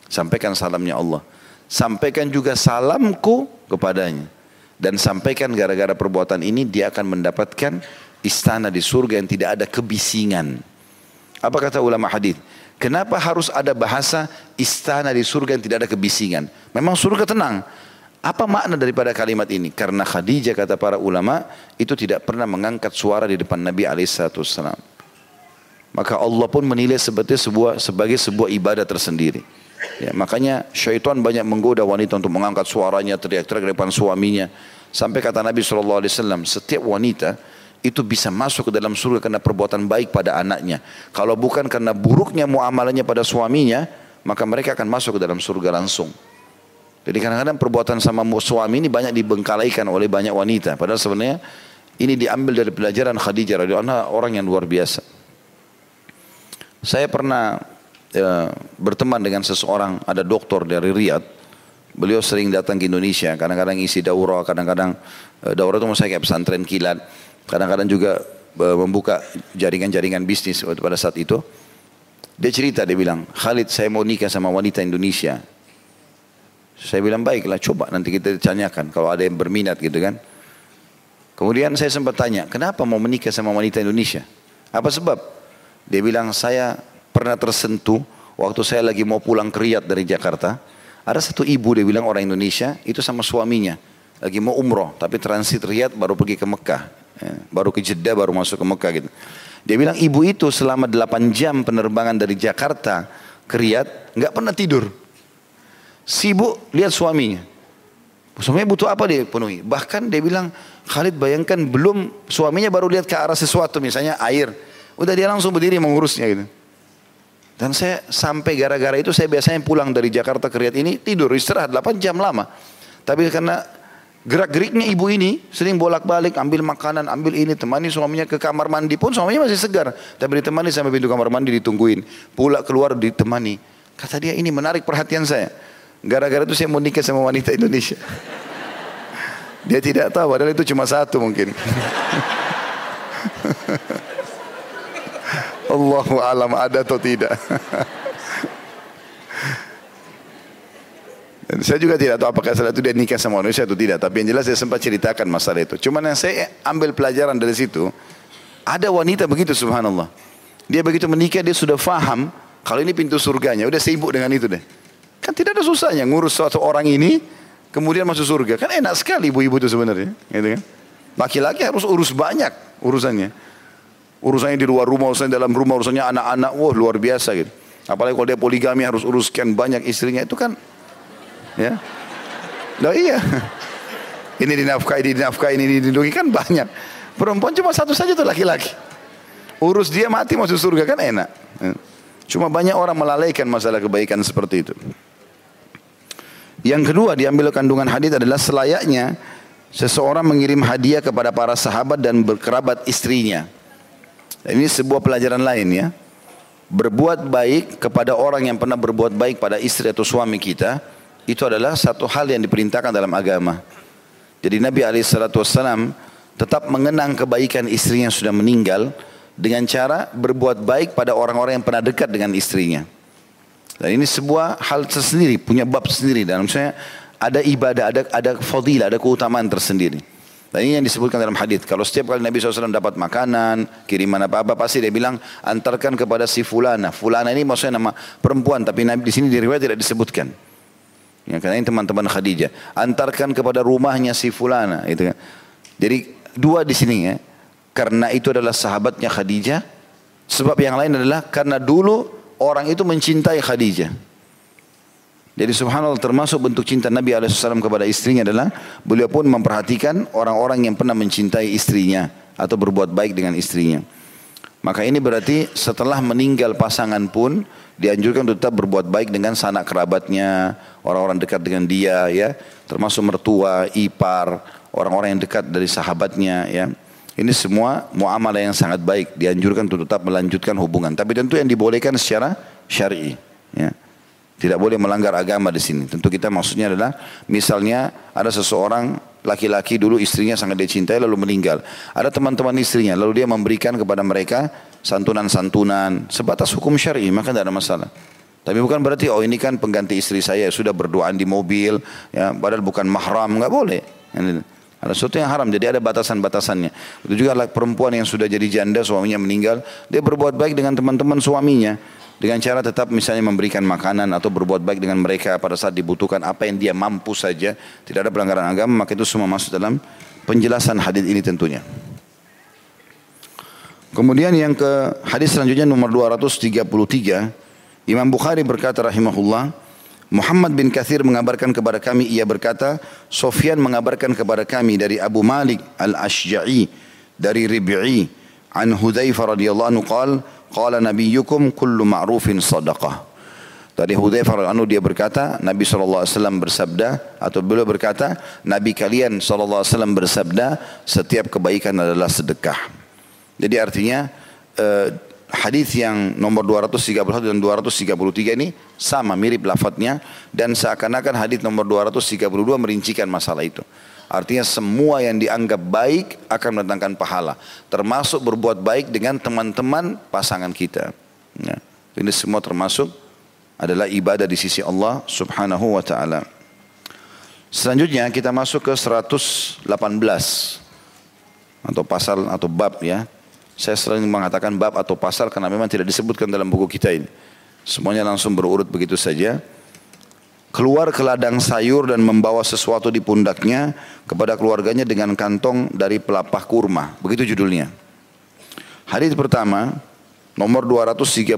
Speaker 1: Sampaikan salamnya Allah. sampaikan juga salamku kepadanya. Dan sampaikan gara-gara perbuatan ini dia akan mendapatkan istana di surga yang tidak ada kebisingan. Apa kata ulama hadis? Kenapa harus ada bahasa istana di surga yang tidak ada kebisingan? Memang surga tenang. Apa makna daripada kalimat ini? Karena Khadijah kata para ulama itu tidak pernah mengangkat suara di depan Nabi alaihissalam. Maka Allah pun menilai sebagai sebuah sebagai sebuah ibadah tersendiri. Ya, makanya syaitan banyak menggoda wanita untuk mengangkat suaranya teriak-teriak depan suaminya. Sampai kata Nabi SAW, setiap wanita itu bisa masuk ke dalam surga karena perbuatan baik pada anaknya. Kalau bukan karena buruknya muamalahnya pada suaminya, maka mereka akan masuk ke dalam surga langsung. Jadi kadang-kadang perbuatan sama suami ini banyak dibengkalaikan oleh banyak wanita. Padahal sebenarnya ini diambil dari pelajaran Khadijah radhiyallahu anha orang yang luar biasa. Saya pernah ya, berteman dengan seseorang, ada dokter dari Riyadh. Beliau sering datang ke Indonesia, kadang-kadang isi daurah, kadang-kadang uh, daurah itu saya kayak pesantren kilat, kadang-kadang juga uh, membuka jaringan-jaringan bisnis pada saat itu. Dia cerita, dia bilang, Khalid saya mau nikah sama wanita Indonesia. Saya bilang baiklah coba nanti kita tanyakan kalau ada yang berminat gitu kan. Kemudian saya sempat tanya, kenapa mau menikah sama wanita Indonesia? Apa sebab? Dia bilang saya pernah tersentuh waktu saya lagi mau pulang ke dari Jakarta. Ada satu ibu dia bilang orang Indonesia itu sama suaminya lagi mau umroh tapi transit Riyadh baru pergi ke Mekah. Ya, baru ke Jeddah baru masuk ke Mekah gitu. Dia bilang ibu itu selama 8 jam penerbangan dari Jakarta ke Riyadh nggak pernah tidur. Sibuk lihat suaminya. Suaminya butuh apa dia penuhi. Bahkan dia bilang Khalid bayangkan belum suaminya baru lihat ke arah sesuatu misalnya air. Udah dia langsung berdiri mengurusnya gitu. Dan saya sampai gara-gara itu saya biasanya pulang dari Jakarta ke Riyadh ini tidur istirahat 8 jam lama. Tapi karena gerak-geriknya ibu ini sering bolak-balik ambil makanan, ambil ini, temani suaminya ke kamar mandi pun suaminya masih segar. Tapi ditemani sampai pintu kamar mandi ditungguin. Pulang keluar ditemani. Kata dia ini menarik perhatian saya. Gara-gara itu saya mau nikah sama wanita Indonesia. Dia tidak tahu padahal itu cuma satu mungkin. Allahu alam ada atau tidak. Saya juga tidak tahu apakah setelah itu dia nikah sama manusia atau tidak. Tapi yang jelas saya sempat ceritakan masalah itu. Cuman yang saya ambil pelajaran dari situ. Ada wanita begitu subhanallah. Dia begitu menikah dia sudah faham. Kalau ini pintu surganya. Udah sibuk dengan itu deh. Kan tidak ada susahnya ngurus suatu orang ini. Kemudian masuk surga. Kan enak sekali ibu-ibu itu sebenarnya. Gitu kan. Laki-laki harus urus banyak urusannya. Urusannya di luar rumah, urusannya dalam rumah, urusannya anak-anak, wah luar biasa gitu. Apalagi kalau dia poligami harus uruskan banyak istrinya itu kan, ya. Nah iya. Ini dinafkahi, ini dinafkahi, ini dilindungi kan banyak. Perempuan cuma satu saja tuh laki-laki. Urus dia mati masuk surga kan enak. Cuma banyak orang melalaikan masalah kebaikan seperti itu. Yang kedua diambil kandungan hadis adalah selayaknya seseorang mengirim hadiah kepada para sahabat dan berkerabat istrinya. Ini sebuah pelajaran lain ya. Berbuat baik kepada orang yang pernah berbuat baik pada istri atau suami kita itu adalah satu hal yang diperintahkan dalam agama. Jadi Nabi SAW tetap mengenang kebaikan istrinya yang sudah meninggal dengan cara berbuat baik pada orang-orang yang pernah dekat dengan istrinya. Dan ini sebuah hal tersendiri, punya bab sendiri. Dan misalnya ada ibadah, ada ada fadilah, ada keutamaan tersendiri. Dan ini yang disebutkan dalam hadis. Kalau setiap kali Nabi SAW dapat makanan, kiriman apa-apa, pasti dia bilang antarkan kepada si fulana. Fulana ini maksudnya nama perempuan, tapi Nabi di sini di riwayat tidak disebutkan. Ya, karena ini teman-teman Khadijah. Antarkan kepada rumahnya si fulana. Gitu kan. Jadi dua di sini ya. Karena itu adalah sahabatnya Khadijah. Sebab yang lain adalah karena dulu orang itu mencintai Khadijah. Jadi subhanallah termasuk bentuk cinta Nabi SAW kepada istrinya adalah beliau pun memperhatikan orang-orang yang pernah mencintai istrinya atau berbuat baik dengan istrinya. Maka ini berarti setelah meninggal pasangan pun dianjurkan untuk tetap berbuat baik dengan sanak kerabatnya, orang-orang dekat dengan dia ya, termasuk mertua, ipar, orang-orang yang dekat dari sahabatnya ya. Ini semua muamalah yang sangat baik dianjurkan untuk tetap melanjutkan hubungan. Tapi tentu yang dibolehkan secara syar'i ya. Tidak boleh melanggar agama di sini. Tentu kita maksudnya adalah misalnya ada seseorang laki-laki dulu istrinya sangat dicintai lalu meninggal. Ada teman-teman istrinya lalu dia memberikan kepada mereka santunan-santunan sebatas hukum syar'i maka tidak ada masalah. Tapi bukan berarti oh ini kan pengganti istri saya sudah berduaan di mobil, ya padahal bukan mahram, nggak boleh. Ada sesuatu yang haram, jadi ada batasan-batasannya. Itu juga perempuan yang sudah jadi janda, suaminya meninggal, dia berbuat baik dengan teman-teman suaminya. Dengan cara tetap misalnya memberikan makanan atau berbuat baik dengan mereka pada saat dibutuhkan apa yang dia mampu saja. Tidak ada pelanggaran agama, maka itu semua masuk dalam penjelasan hadis ini tentunya. Kemudian yang ke hadis selanjutnya nomor 233, Imam Bukhari berkata rahimahullah, Muhammad bin Kathir mengabarkan kepada kami, ia berkata, Sofyan mengabarkan kepada kami dari Abu Malik al-Ashja'i, dari Rib'i, an Hudzaifah radhiyallahu anhu qala Qala nabiyyukum kullu ma'rufin sadaqah. Tadi Hudzaifah anu dia berkata, Nabi SAW bersabda atau beliau berkata, Nabi kalian SAW bersabda, setiap kebaikan adalah sedekah. Jadi artinya eh, hadis yang nomor 231 dan 233 ini sama mirip lafadznya dan seakan-akan hadis nomor 232 merincikan masalah itu. Artinya semua yang dianggap baik akan mendatangkan pahala. Termasuk berbuat baik dengan teman-teman pasangan kita. Ya. Ini semua termasuk adalah ibadah di sisi Allah subhanahu wa ta'ala. Selanjutnya kita masuk ke 118 atau pasal atau bab ya. Saya sering mengatakan bab atau pasal karena memang tidak disebutkan dalam buku kita ini. Semuanya langsung berurut begitu saja keluar ke ladang sayur dan membawa sesuatu di pundaknya kepada keluarganya dengan kantong dari pelapah kurma. Begitu judulnya. Hadis pertama Nomor 234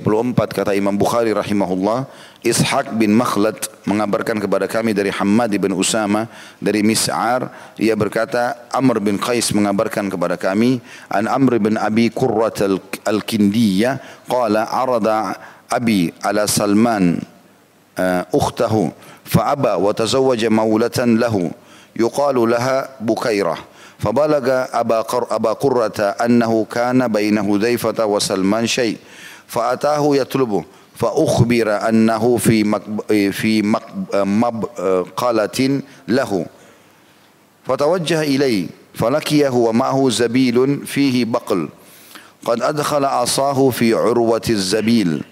Speaker 1: kata Imam Bukhari rahimahullah, Ishaq bin Makhlad mengabarkan kepada kami dari Hammad bin Usama dari Mis'ar, ia berkata Amr bin Qais mengabarkan kepada kami an Amr bin Abi Qurrat al-Kindiyah qala arada Abi ala Salman uh, ukhtahu fa aba wa tazawwaja maulatan lahu yuqalu laha Bukairah. فبلغ أبا, قر أبا قرة أنه كان بين هذيفة وسلمان شيء فأتاه يطلبه فأخبر أنه في في مبقلة له. فتوجه إليه فلقيه ومعه زبيل فيه بقل. قد أدخل عصاه في عروة الزبيل.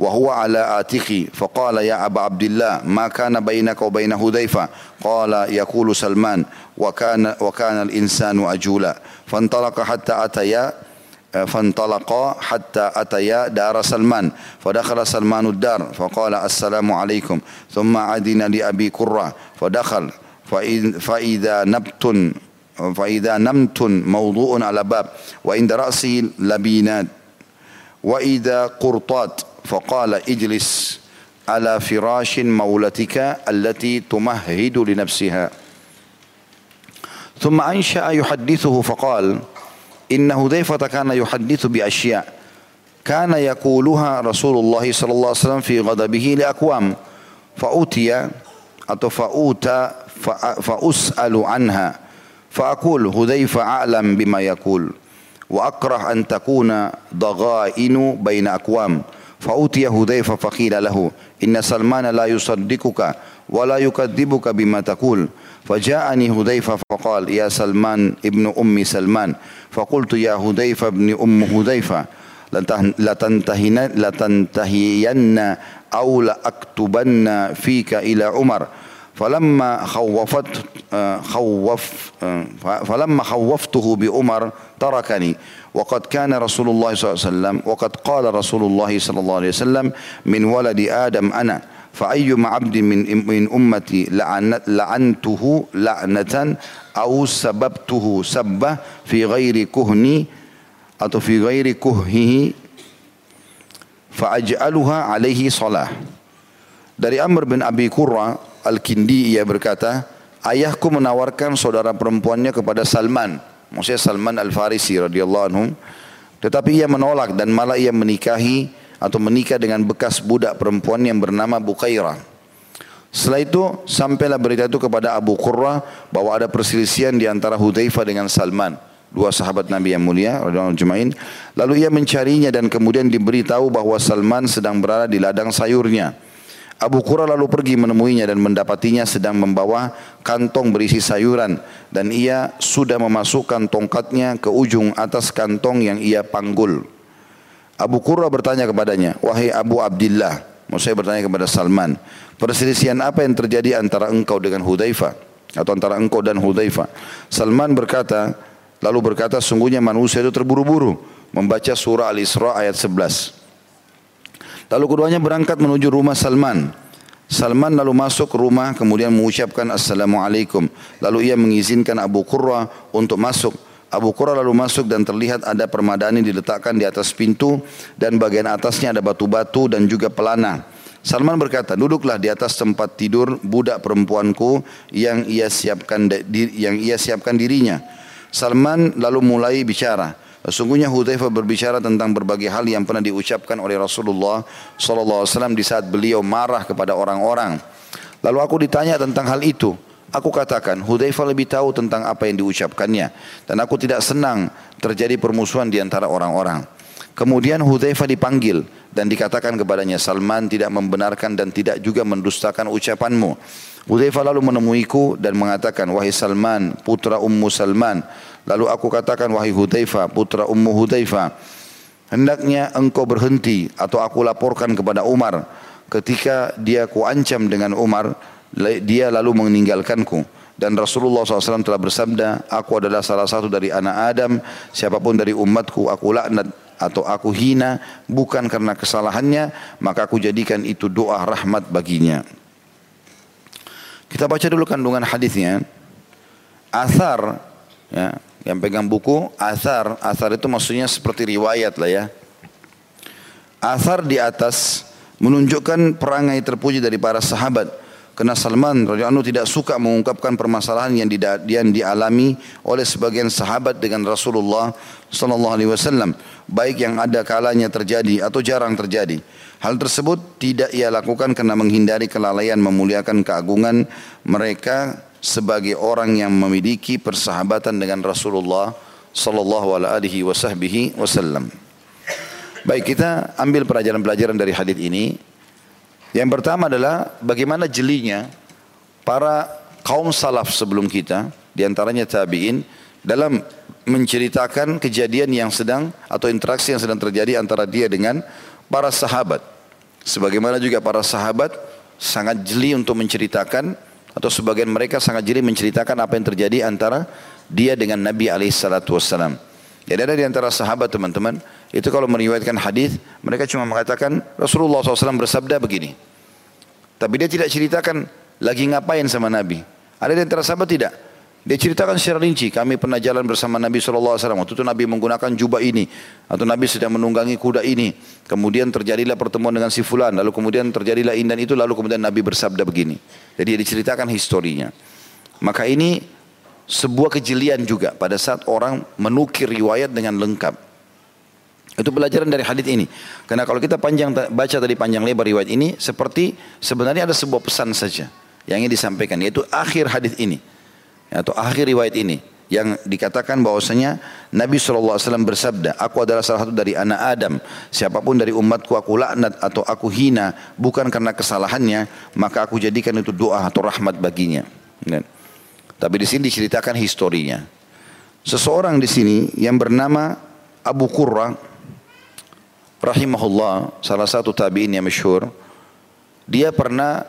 Speaker 1: وهو على آتقي فقال يا أبا عبد الله ما كان بينك وبين هذيفة؟ قال يقول سلمان وكان وكان الإنسان أجولا. فانطلق حتى أتيا فانطلقا حتى أتيا دار سلمان فدخل سلمان الدار فقال السلام عليكم. ثم عدنا لأبي كرة فدخل. فإذا نبت فإذا نمت موضوع على باب وعند رأسه لبينات وإذا قرطات فقال اجلس على فراش مولتك التي تمهد لنفسها. ثم أنشأ يحدثه فقال إن هذيفة كان يحدث بأشياء. كان يقولها رسول الله صلى الله عليه وسلم في غضبه لأقوام. فأوتي أو فأوتى فأسأل عنها. فأقول هذيفة أعلم بما يقول وأكره أن تكون ضغائن بين أقوام. فأوتي هذيفة فقيل له إن سلمان لا يصدقك ولا يكذبك بما تقول. فجاءني هذيفة فقال يا سلمان ابن أم سلمان. فقلت يا هذيفة ابن أم هذيفة لتنتهين أو لأكتبن فيك إلى عمر. فلما خوفت خوف فلما خوفته بعمر تركني. وقد كان رسول الله صلى الله عليه وسلم وقد قال رسول الله صلى الله عليه وسلم من ولد آدم أنا فأيما عبد من من أمتي لعنته لعنة أو سببته سبة في غير كهني أو في غير كهه فأجعلها عليه صلاة. Dari Amr bin Abi Qurra Al-Kindi ia berkata, ayahku menawarkan saudara perempuannya kepada Salman Maksudnya Salman Al-Farisi radhiyallahu anhu. Tetapi ia menolak dan malah ia menikahi atau menikah dengan bekas budak perempuan yang bernama Bukairah. Setelah itu sampailah berita itu kepada Abu Qurrah bahwa ada perselisihan di antara Hudzaifah dengan Salman, dua sahabat Nabi yang mulia radhiyallahu anhu. Lalu ia mencarinya dan kemudian diberitahu bahwa Salman sedang berada di ladang sayurnya. Abu Qura lalu pergi menemuinya dan mendapatinya sedang membawa kantong berisi sayuran dan ia sudah memasukkan tongkatnya ke ujung atas kantong yang ia panggul. Abu Qura bertanya kepadanya, "Wahai Abu Abdullah, Maksud saya bertanya kepada Salman. Perselisihan apa yang terjadi antara engkau dengan Hudzaifah? Atau antara engkau dan Hudzaifah? Salman berkata, lalu berkata, sungguhnya manusia itu terburu-buru membaca surah Al-Isra ayat 11. Lalu keduanya berangkat menuju rumah Salman. Salman lalu masuk rumah kemudian mengucapkan Assalamualaikum. Lalu ia mengizinkan Abu Qurra untuk masuk. Abu Qurra lalu masuk dan terlihat ada permadani diletakkan di atas pintu dan bagian atasnya ada batu-batu dan juga pelana. Salman berkata, duduklah di atas tempat tidur budak perempuanku yang ia siapkan yang ia siapkan dirinya. Salman lalu mulai bicara. Sesungguhnya Hudzaifah berbicara tentang berbagai hal yang pernah diucapkan oleh Rasulullah sallallahu alaihi wasallam di saat beliau marah kepada orang-orang. Lalu aku ditanya tentang hal itu. Aku katakan, Hudzaifah lebih tahu tentang apa yang diucapkannya. Dan aku tidak senang terjadi permusuhan di antara orang-orang. Kemudian Hudzaifah dipanggil dan dikatakan kepadanya, Salman tidak membenarkan dan tidak juga mendustakan ucapanmu. Hudzaifah lalu menemuiku dan mengatakan, Wahai Salman, putra Ummu Salman. Lalu aku katakan, Wahai Hudzaifah, putra Ummu Hudzaifah. Hendaknya engkau berhenti atau aku laporkan kepada Umar. Ketika dia kuancam dengan Umar, dia lalu meninggalkanku dan Rasulullah SAW telah bersabda aku adalah salah satu dari anak Adam siapa pun dari umatku aku laknat atau aku hina bukan karena kesalahannya maka aku jadikan itu doa rahmat baginya kita baca dulu kandungan hadisnya asar ya yang pegang buku asar. Asar itu maksudnya seperti riwayat lah ya. Asar di atas menunjukkan perangai terpuji dari para sahabat. Karena Salman radhiyallahu tidak suka mengungkapkan permasalahan yang, yang dialami oleh sebagian sahabat dengan Rasulullah sallallahu alaihi wasallam, baik yang ada kalanya terjadi atau jarang terjadi. Hal tersebut tidak ia lakukan karena menghindari kelalaian memuliakan keagungan mereka sebagai orang yang memiliki persahabatan dengan Rasulullah sallallahu alaihi wasallam. Baik kita ambil pelajaran-pelajaran dari hadis ini yang pertama adalah bagaimana jelinya para kaum salaf sebelum kita, di antaranya tabi'in, dalam menceritakan kejadian yang sedang atau interaksi yang sedang terjadi antara dia dengan para sahabat. Sebagaimana juga para sahabat sangat jeli untuk menceritakan atau sebagian mereka sangat jeli menceritakan apa yang terjadi antara dia dengan Nabi alaihissalatu wassalam. Jadi ada di antara sahabat teman-teman itu kalau meriwayatkan hadis, mereka cuma mengatakan Rasulullah SAW bersabda begini. Tapi dia tidak ceritakan lagi ngapain sama Nabi. Ada di antara sahabat tidak? Dia ceritakan secara rinci, kami pernah jalan bersama Nabi SAW. Waktu itu Nabi menggunakan jubah ini. Atau Nabi sedang menunggangi kuda ini. Kemudian terjadilah pertemuan dengan si fulan. Lalu kemudian terjadilah ini dan itu. Lalu kemudian Nabi bersabda begini. Jadi dia diceritakan historinya. Maka ini sebuah kejelian juga pada saat orang menukir riwayat dengan lengkap. Itu pelajaran dari hadis ini. Karena kalau kita panjang baca tadi panjang lebar riwayat ini seperti sebenarnya ada sebuah pesan saja yang ingin disampaikan yaitu akhir hadis ini atau akhir riwayat ini yang dikatakan bahwasanya Nabi SAW bersabda, aku adalah salah satu dari anak Adam. Siapa pun dari umatku aku laknat atau aku hina bukan karena kesalahannya, maka aku jadikan itu doa atau rahmat baginya. Tapi di sini diceritakan historinya. Seseorang di sini yang bernama Abu Qurra rahimahullah salah satu tabi'in yang masyhur dia pernah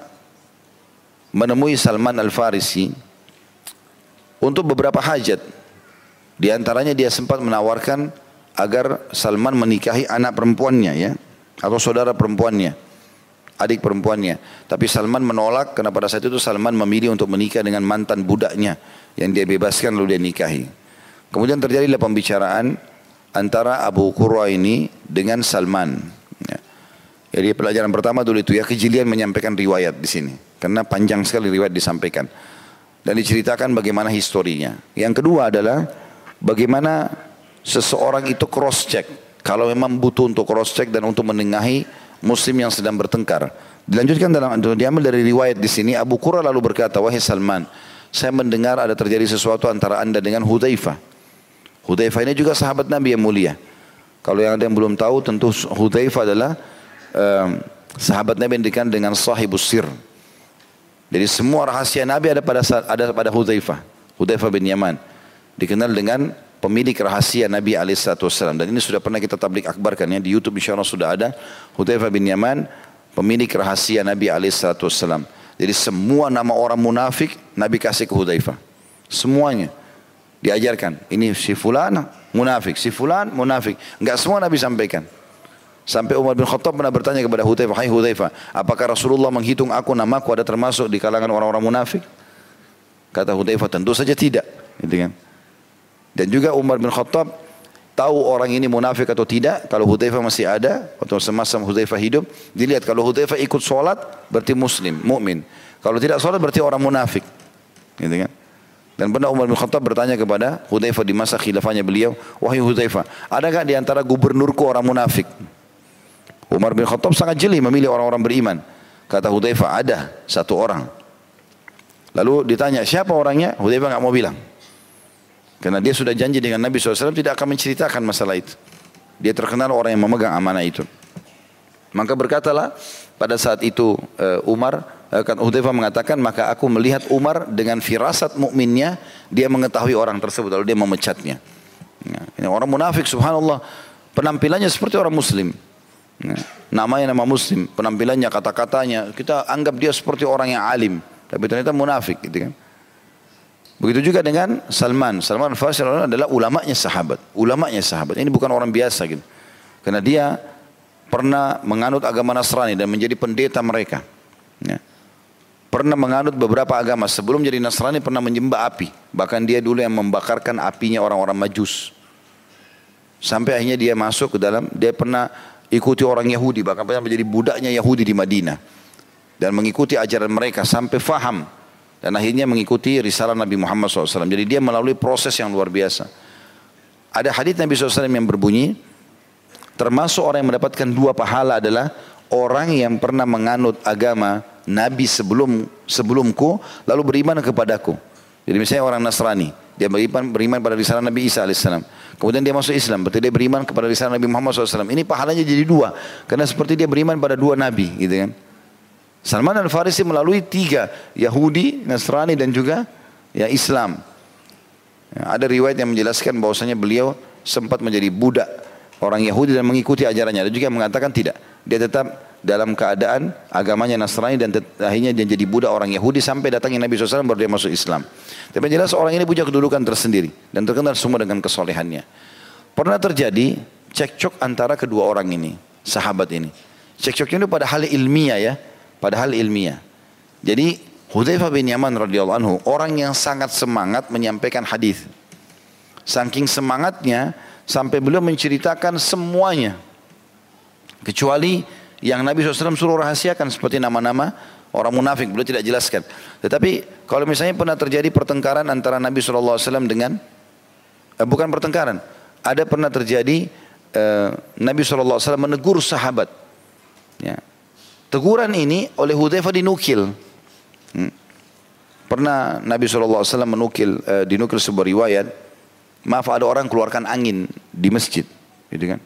Speaker 1: menemui Salman Al-Farisi untuk beberapa hajat di antaranya dia sempat menawarkan agar Salman menikahi anak perempuannya ya atau saudara perempuannya adik perempuannya tapi Salman menolak karena pada saat itu Salman memilih untuk menikah dengan mantan budaknya yang dia bebaskan lalu dia nikahi kemudian terjadilah pembicaraan antara Abu Qurra ini dengan Salman. Ya. Jadi pelajaran pertama dulu itu ya kejelian menyampaikan riwayat di sini karena panjang sekali riwayat disampaikan dan diceritakan bagaimana historinya. Yang kedua adalah bagaimana seseorang itu cross check kalau memang butuh untuk cross check dan untuk menengahi muslim yang sedang bertengkar. Dilanjutkan dalam diambil dari riwayat di sini Abu Qurra lalu berkata wahai Salman saya mendengar ada terjadi sesuatu antara anda dengan Hudzaifah Hudzaifah ini juga sahabat Nabi yang mulia. Kalau yang ada yang belum tahu tentu Hudzaifah adalah um, sahabat Nabi yang dikenal dengan sahibus sir. Jadi semua rahasia Nabi ada pada ada pada Hudzaifah. Hudzaifah bin Yaman dikenal dengan pemilik rahasia Nabi alaihissalam dan ini sudah pernah kita tablik akbarkan ya di YouTube insya Allah sudah ada Hudzaifah bin Yaman pemilik rahasia Nabi Alaihissalam. Jadi semua nama orang munafik Nabi kasih ke Hudzaifah. Semuanya diajarkan. Ini si fulan munafik, si fulan munafik. Enggak semua Nabi sampaikan. Sampai Umar bin Khattab pernah bertanya kepada Hudzaifah, "Hai Hudzaifah, apakah Rasulullah menghitung aku namaku ada termasuk di kalangan orang-orang munafik?" Kata Hudzaifah, "Tentu saja tidak." Gitu kan. Dan juga Umar bin Khattab tahu orang ini munafik atau tidak kalau Hudzaifah masih ada atau semasa Hudzaifah hidup dilihat kalau Hudzaifah ikut sholat berarti muslim mukmin kalau tidak sholat berarti orang munafik gitu kan dan pernah Umar bin Khattab bertanya kepada Hudzaifah di masa khilafahnya beliau wahai Hudzaifah adakah di antara gubernurku orang munafik Umar bin Khattab sangat jeli memilih orang-orang beriman kata Hudzaifah ada satu orang lalu ditanya siapa orangnya Hudzaifah nggak mau bilang karena dia sudah janji dengan Nabi SAW tidak akan menceritakan masalah itu. Dia terkenal orang yang memegang amanah itu. Maka berkatalah pada saat itu uh, Umar uh, kan Hudzaifah mengatakan maka aku melihat Umar dengan firasat mukminnya dia mengetahui orang tersebut lalu dia memecatnya. Ya, ini orang munafik subhanallah penampilannya seperti orang muslim. Ya, namanya nama muslim, penampilannya kata-katanya kita anggap dia seperti orang yang alim tapi ternyata munafik gitu kan. Begitu juga dengan Salman. Salman Al-Farsi adalah ulamanya sahabat. Ulamanya sahabat. Ini bukan orang biasa gitu. Karena dia pernah menganut agama Nasrani dan menjadi pendeta mereka. Ya. Pernah menganut beberapa agama. Sebelum jadi Nasrani pernah menyembah api. Bahkan dia dulu yang membakarkan apinya orang-orang majus. Sampai akhirnya dia masuk ke dalam, dia pernah ikuti orang Yahudi. Bahkan pernah menjadi budaknya Yahudi di Madinah. Dan mengikuti ajaran mereka sampai faham dan akhirnya mengikuti risalah Nabi Muhammad SAW. Jadi dia melalui proses yang luar biasa. Ada hadis Nabi SAW yang berbunyi, termasuk orang yang mendapatkan dua pahala adalah orang yang pernah menganut agama Nabi sebelum sebelumku lalu beriman kepadaku. Jadi misalnya orang Nasrani, dia beriman, beriman pada risalah Nabi Isa alaihissalam. Kemudian dia masuk Islam, berarti dia beriman kepada risalah Nabi Muhammad SAW. Ini pahalanya jadi dua, karena seperti dia beriman pada dua Nabi, gitu kan. Salman Al-Farisi melalui tiga, Yahudi, Nasrani dan juga ya Islam. Ya, ada riwayat yang menjelaskan bahwasanya beliau sempat menjadi budak orang Yahudi dan mengikuti ajarannya. Ada juga yang mengatakan tidak. Dia tetap dalam keadaan agamanya Nasrani dan akhirnya dia jadi budak orang Yahudi sampai datangnya Nabi SAW baru dia masuk Islam. Tapi jelas orang ini punya kedudukan tersendiri dan terkenal semua dengan kesolehannya. Pernah terjadi cekcok antara kedua orang ini, sahabat ini. Cekcoknya itu pada hal ilmiah ya padahal ilmiah. Jadi Hudzaifah bin Yaman radhiyallahu anhu orang yang sangat semangat menyampaikan hadis. Saking semangatnya sampai beliau menceritakan semuanya. Kecuali yang Nabi SAW suruh rahasiakan seperti nama-nama orang munafik beliau tidak jelaskan. Tetapi kalau misalnya pernah terjadi pertengkaran antara Nabi SAW dengan eh, bukan pertengkaran, ada pernah terjadi eh, Nabi SAW menegur sahabat. Ya, Teguran ini oleh Hudzaifah dinukil. Hmm. Pernah Nabi SAW menukil, uh, dinukil sebuah riwayat, maaf ada orang keluarkan angin di masjid. Gitu kan.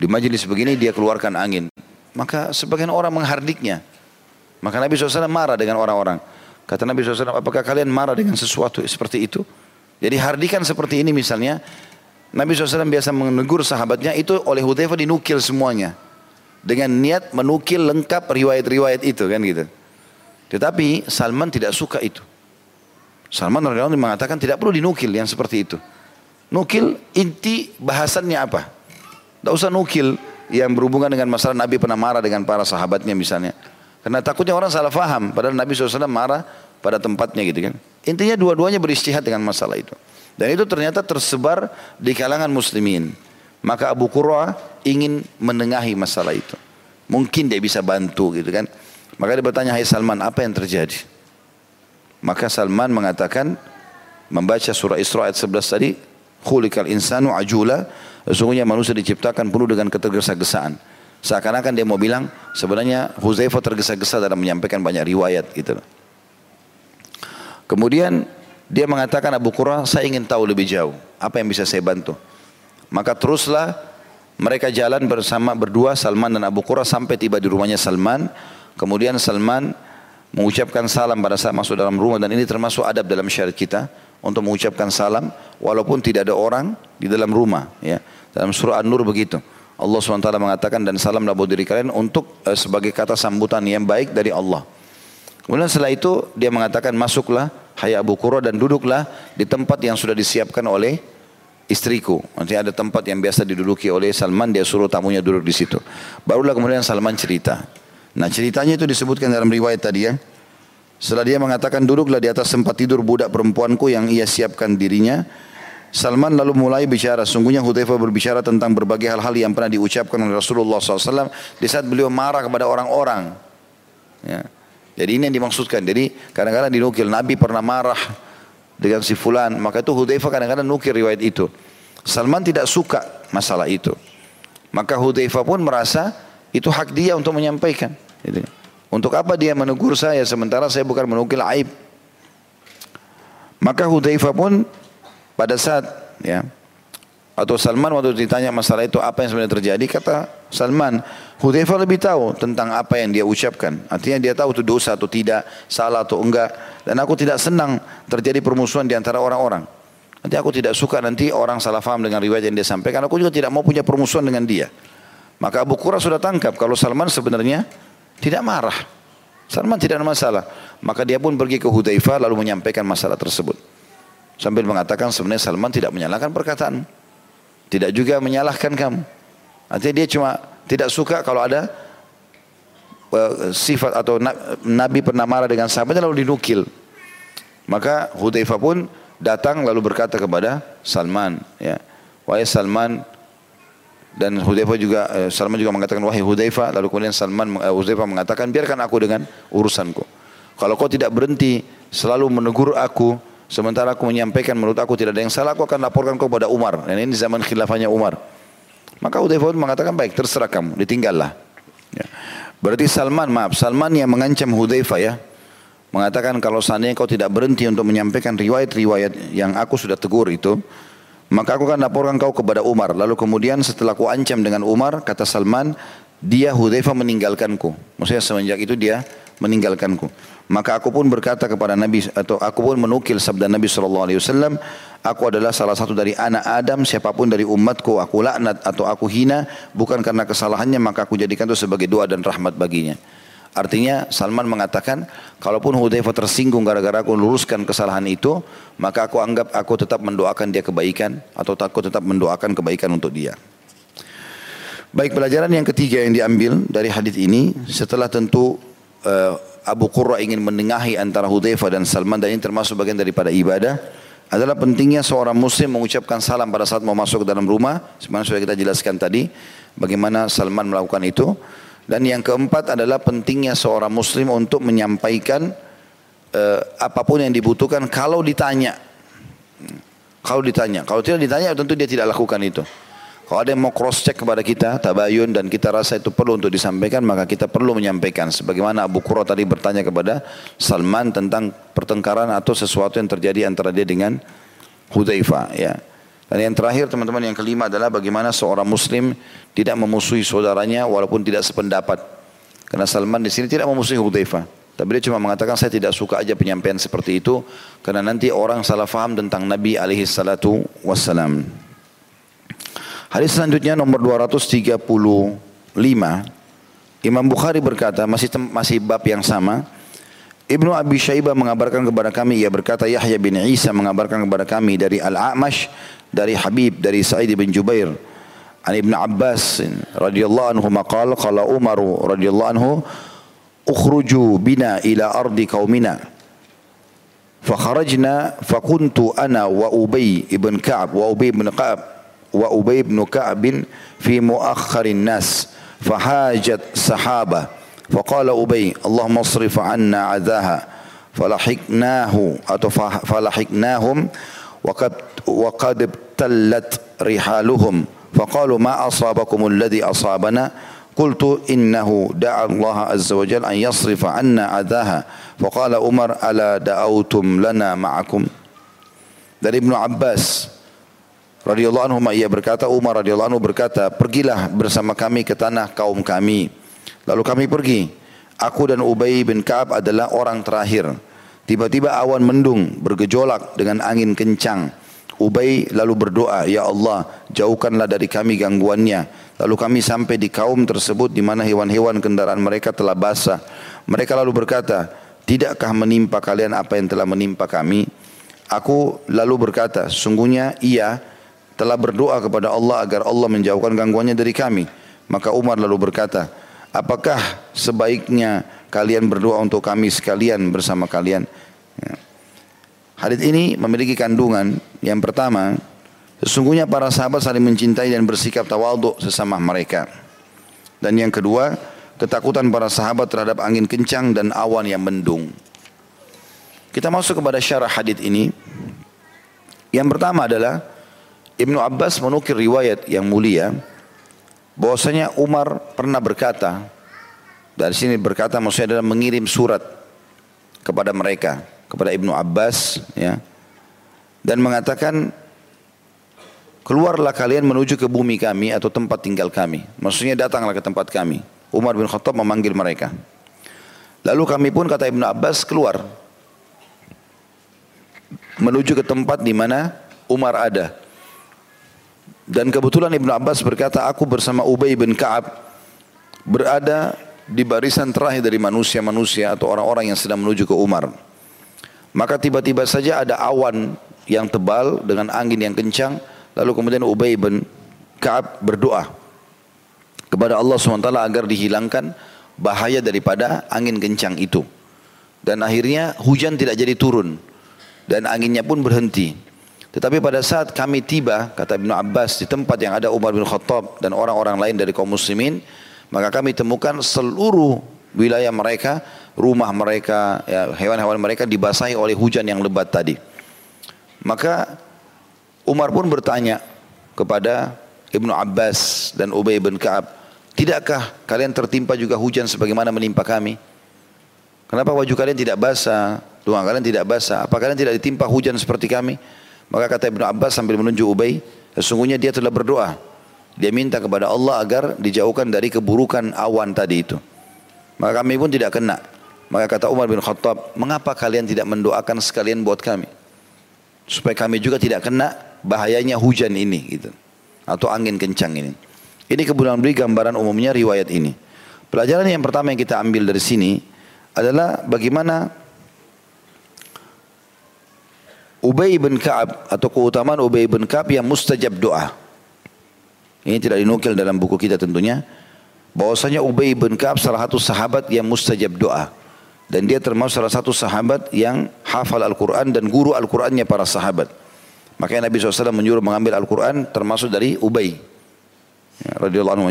Speaker 1: Di majelis begini dia keluarkan angin. Maka sebagian orang menghardiknya. Maka Nabi SAW marah dengan orang-orang. Kata Nabi SAW, apakah kalian marah dengan sesuatu seperti itu? Jadi hardikan seperti ini misalnya, Nabi SAW biasa menegur sahabatnya, itu oleh Hudzaifah dinukil semuanya dengan niat menukil lengkap riwayat-riwayat itu kan gitu. Tetapi Salman tidak suka itu. Salman radhiyallahu mengatakan tidak perlu dinukil yang seperti itu. Nukil inti bahasannya apa? Tidak usah nukil yang berhubungan dengan masalah Nabi pernah marah dengan para sahabatnya misalnya. Karena takutnya orang salah faham. Padahal Nabi SAW marah pada tempatnya gitu kan. Intinya dua-duanya beristihad dengan masalah itu. Dan itu ternyata tersebar di kalangan muslimin. Maka Abu Qurra ingin menengahi masalah itu. Mungkin dia bisa bantu gitu kan. Maka dia bertanya, hai Salman apa yang terjadi? Maka Salman mengatakan, membaca surah Isra ayat 11 tadi, Khulikal insanu ajula, sesungguhnya manusia diciptakan penuh dengan ketergesa-gesaan. Seakan-akan dia mau bilang, sebenarnya Huzaifah tergesa-gesa dalam menyampaikan banyak riwayat gitu. Kemudian dia mengatakan Abu Qurra, saya ingin tahu lebih jauh. Apa yang bisa saya bantu? Maka teruslah mereka jalan bersama berdua Salman dan Abu Qurra sampai tiba di rumahnya Salman. Kemudian Salman mengucapkan salam pada saat masuk dalam rumah dan ini termasuk adab dalam syariat kita untuk mengucapkan salam walaupun tidak ada orang di dalam rumah ya. Dalam surah An-Nur begitu. Allah SWT mengatakan dan salamlah buat diri kalian untuk uh, sebagai kata sambutan yang baik dari Allah. Kemudian setelah itu dia mengatakan masuklah hai Abu Qurra dan duduklah di tempat yang sudah disiapkan oleh istriku. Nanti ada tempat yang biasa diduduki oleh Salman, dia suruh tamunya duduk di situ. Barulah kemudian Salman cerita. Nah ceritanya itu disebutkan dalam riwayat tadi ya. Setelah dia mengatakan duduklah di atas tempat tidur budak perempuanku yang ia siapkan dirinya. Salman lalu mulai bicara. Sungguhnya Hudzaifah berbicara tentang berbagai hal-hal yang pernah diucapkan oleh Rasulullah SAW di saat beliau marah kepada orang-orang. Ya. Jadi ini yang dimaksudkan. Jadi kadang-kadang dinukil Nabi pernah marah dengan si fulan. Maka itu Hudzaifah kadang-kadang nukil riwayat itu. Salman tidak suka masalah itu. Maka Hudzaifah pun merasa itu hak dia untuk menyampaikan. Gitu. Untuk apa dia menegur saya sementara saya bukan menukil aib. Maka Hudzaifah pun pada saat ya atau Salman waktu ditanya masalah itu apa yang sebenarnya terjadi kata Salman Hudzaifah lebih tahu tentang apa yang dia ucapkan. Artinya dia tahu itu dosa atau tidak salah atau enggak. Dan aku tidak senang terjadi permusuhan di antara orang-orang. Nanti aku tidak suka nanti orang salah faham dengan riwayat yang dia sampaikan. Aku juga tidak mau punya permusuhan dengan dia. Maka Abu Qura sudah tangkap kalau Salman sebenarnya tidak marah. Salman tidak ada masalah. Maka dia pun pergi ke Hudzaifah lalu menyampaikan masalah tersebut. Sambil mengatakan sebenarnya Salman tidak menyalahkan perkataan. Tidak juga menyalahkan kamu. Artinya dia cuma tidak suka kalau ada uh, sifat atau Nabi pernah marah dengan sahabatnya lalu dinukil. Maka Hudzaifah pun datang lalu berkata kepada Salman, ya, wahai Salman, dan Hudzaifah juga eh, Salman juga mengatakan wahai Hudzaifah lalu kemudian Salman Hudzaifah mengatakan biarkan aku dengan urusanku. Kalau kau tidak berhenti selalu menegur aku sementara aku menyampaikan menurut aku tidak ada yang salah aku akan laporkan kau kepada Umar dan ini zaman khilafahnya Umar. Maka Hudzaifah mengatakan baik terserah kamu ditinggallah. Ya. Berarti Salman maaf Salman yang mengancam Hudzaifah ya mengatakan kalau seandainya kau tidak berhenti untuk menyampaikan riwayat-riwayat yang aku sudah tegur itu maka aku akan laporkan kau kepada Umar. Lalu kemudian setelah aku ancam dengan Umar, kata Salman, dia Hudzaifah meninggalkanku. Maksudnya semenjak itu dia meninggalkanku. Maka aku pun berkata kepada Nabi atau aku pun menukil sabda Nabi sallallahu alaihi wasallam, aku adalah salah satu dari anak Adam, siapa pun dari umatku aku laknat atau aku hina bukan karena kesalahannya maka aku jadikan itu sebagai doa dan rahmat baginya. Artinya Salman mengatakan, kalaupun Hudzaifah tersinggung gara-gara aku luruskan kesalahan itu, maka aku anggap aku tetap mendoakan dia kebaikan atau aku tetap mendoakan kebaikan untuk dia. Baik pelajaran yang ketiga yang diambil dari hadis ini setelah tentu uh, Abu Qurra ingin menengahi antara Hudzaifah dan Salman dan ini termasuk bagian daripada ibadah adalah pentingnya seorang muslim mengucapkan salam pada saat mau masuk ke dalam rumah sebagaimana sudah kita jelaskan tadi bagaimana Salman melakukan itu dan yang keempat adalah pentingnya seorang muslim untuk menyampaikan uh, apa pun yang dibutuhkan kalau ditanya. Kalau ditanya, kalau tidak ditanya tentu dia tidak lakukan itu. Kalau ada yang mau cross check kepada kita, tabayun dan kita rasa itu perlu untuk disampaikan, maka kita perlu menyampaikan. Sebagaimana Abu Qurra tadi bertanya kepada Salman tentang pertengkaran atau sesuatu yang terjadi antara dia dengan Hudzaifah. Ya. Dan yang terakhir teman-teman yang kelima adalah bagaimana seorang muslim tidak memusuhi saudaranya walaupun tidak sependapat. Karena Salman di sini tidak memusuhi Hudzaifah. Tapi dia cuma mengatakan saya tidak suka aja penyampaian seperti itu karena nanti orang salah faham tentang Nabi alaihi salatu wassalam. Hadis selanjutnya nomor 235. Imam Bukhari berkata masih masih bab yang sama. Ibnu Abi Syaibah mengabarkan kepada kami ia berkata Yahya bin Isa mengabarkan kepada kami dari Al-A'mash dari Habib dari Sa'id bin Jubair an Ibn Abbas radhiyallahu anhu maqal qala Umar radhiyallahu anhu ukhruju bina ila ardi qaumina فخرجنا فكنت أنا وأبي بن كعب وأبي بن كعب وأبي بن كعب في مؤخر الناس فحاجت سحابة فقال أبي اللهم اصرف عنا عذاها فلحقناه فلحقناهم وقد وقد ابتلت رحالهم فقالوا ما أصابكم الذي أصابنا قلت إنه دعا الله عز وجل أن يصرف عنا عذاها فقال عمر ألا دعوتم لنا معكم dari Ibnu Abbas radhiyallahu anhu ia berkata Umar radhiyallahu anhu berkata pergilah bersama kami ke tanah kaum kami lalu kami pergi aku dan Ubay bin Ka'ab adalah orang terakhir Tiba-tiba awan mendung bergejolak dengan angin kencang. Ubay lalu berdoa, Ya Allah, jauhkanlah dari kami gangguannya. Lalu kami sampai di kaum tersebut di mana hewan-hewan kendaraan mereka telah basah. Mereka lalu berkata, Tidakkah menimpa kalian apa yang telah menimpa kami? Aku lalu berkata, sungguhnya ia telah berdoa kepada Allah agar Allah menjauhkan gangguannya dari kami. Maka Umar lalu berkata, apakah sebaiknya kalian berdoa untuk kami sekalian bersama kalian? Ya. Ini memiliki kandungan yang pertama, sesungguhnya para sahabat saling mencintai dan bersikap tawaduk sesama mereka. Dan yang kedua, ketakutan para sahabat terhadap angin kencang dan awan yang mendung. Kita masuk kepada syarah hadis ini. Yang pertama adalah Ibnu Abbas menukir riwayat yang mulia bahwasanya Umar pernah berkata dari sini berkata maksudnya adalah mengirim surat kepada mereka kepada Ibnu Abbas ya. Dan mengatakan keluarlah kalian menuju ke bumi kami atau tempat tinggal kami. Maksudnya datanglah ke tempat kami. Umar bin Khattab memanggil mereka. Lalu kami pun kata Ibnu Abbas keluar. Menuju ke tempat di mana Umar ada. Dan kebetulan Ibnu Abbas berkata aku bersama Ubay bin Ka'ab berada di barisan terakhir dari manusia-manusia atau orang-orang yang sedang menuju ke Umar. Maka tiba-tiba saja ada awan yang tebal dengan angin yang kencang. Lalu kemudian Ubay bin Ka'ab berdoa kepada Allah SWT agar dihilangkan bahaya daripada angin kencang itu. Dan akhirnya hujan tidak jadi turun. Dan anginnya pun berhenti. Tetapi pada saat kami tiba, kata Ibn Abbas, di tempat yang ada Umar bin Khattab dan orang-orang lain dari kaum muslimin, maka kami temukan seluruh wilayah mereka rumah mereka, ya, hewan-hewan mereka dibasahi oleh hujan yang lebat tadi. Maka Umar pun bertanya kepada Ibnu Abbas dan Ubay bin Ka'ab, tidakkah kalian tertimpa juga hujan sebagaimana menimpa kami? Kenapa wajah kalian tidak basah? Tuhan kalian tidak basah? Apa kalian tidak ditimpa hujan seperti kami? Maka kata Ibnu Abbas sambil menunjuk Ubay, sesungguhnya dia telah berdoa. Dia minta kepada Allah agar dijauhkan dari keburukan awan tadi itu. Maka kami pun tidak kena. Maka kata Umar bin Khattab, mengapa kalian tidak mendoakan sekalian buat kami? Supaya kami juga tidak kena bahayanya hujan ini gitu. Atau angin kencang ini. Ini kemudian beri gambaran umumnya riwayat ini. Pelajaran yang pertama yang kita ambil dari sini adalah bagaimana Ubay bin Ka'ab atau keutamaan Ubay bin Ka'ab yang mustajab doa. Ini tidak dinukil dalam buku kita tentunya. Bahwasanya Ubay bin Ka'ab salah satu sahabat yang mustajab doa. Dan dia termasuk salah satu sahabat yang hafal Al-Quran dan guru Al-Qurannya para sahabat. Makanya Nabi SAW menyuruh mengambil Al-Quran termasuk dari Ubay. Ya, anhu.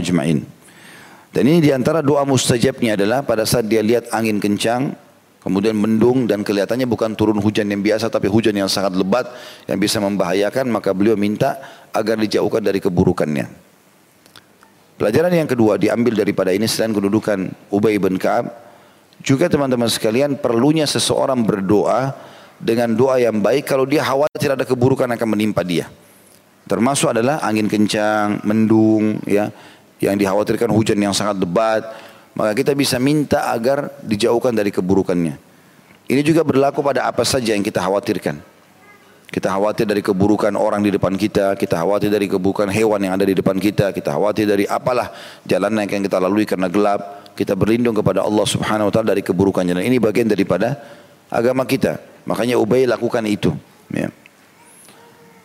Speaker 1: Dan ini di antara doa mustajabnya adalah pada saat dia lihat angin kencang, kemudian mendung dan kelihatannya bukan turun hujan yang biasa tapi hujan yang sangat lebat yang bisa membahayakan maka beliau minta agar dijauhkan dari keburukannya. Pelajaran yang kedua diambil daripada ini selain kedudukan Ubay bin Ka'ab juga teman-teman sekalian perlunya seseorang berdoa dengan doa yang baik kalau dia khawatir ada keburukan akan menimpa dia. Termasuk adalah angin kencang, mendung, ya, yang dikhawatirkan hujan yang sangat lebat, maka kita bisa minta agar dijauhkan dari keburukannya. Ini juga berlaku pada apa saja yang kita khawatirkan. Kita khawatir dari keburukan orang di depan kita, kita khawatir dari keburukan hewan yang ada di depan kita, kita khawatir dari apalah jalan yang kita lalui karena gelap, kita berlindung kepada Allah Subhanahu wa taala dari keburukannya. Dan ini bagian daripada agama kita. Makanya Ubay lakukan itu, ya.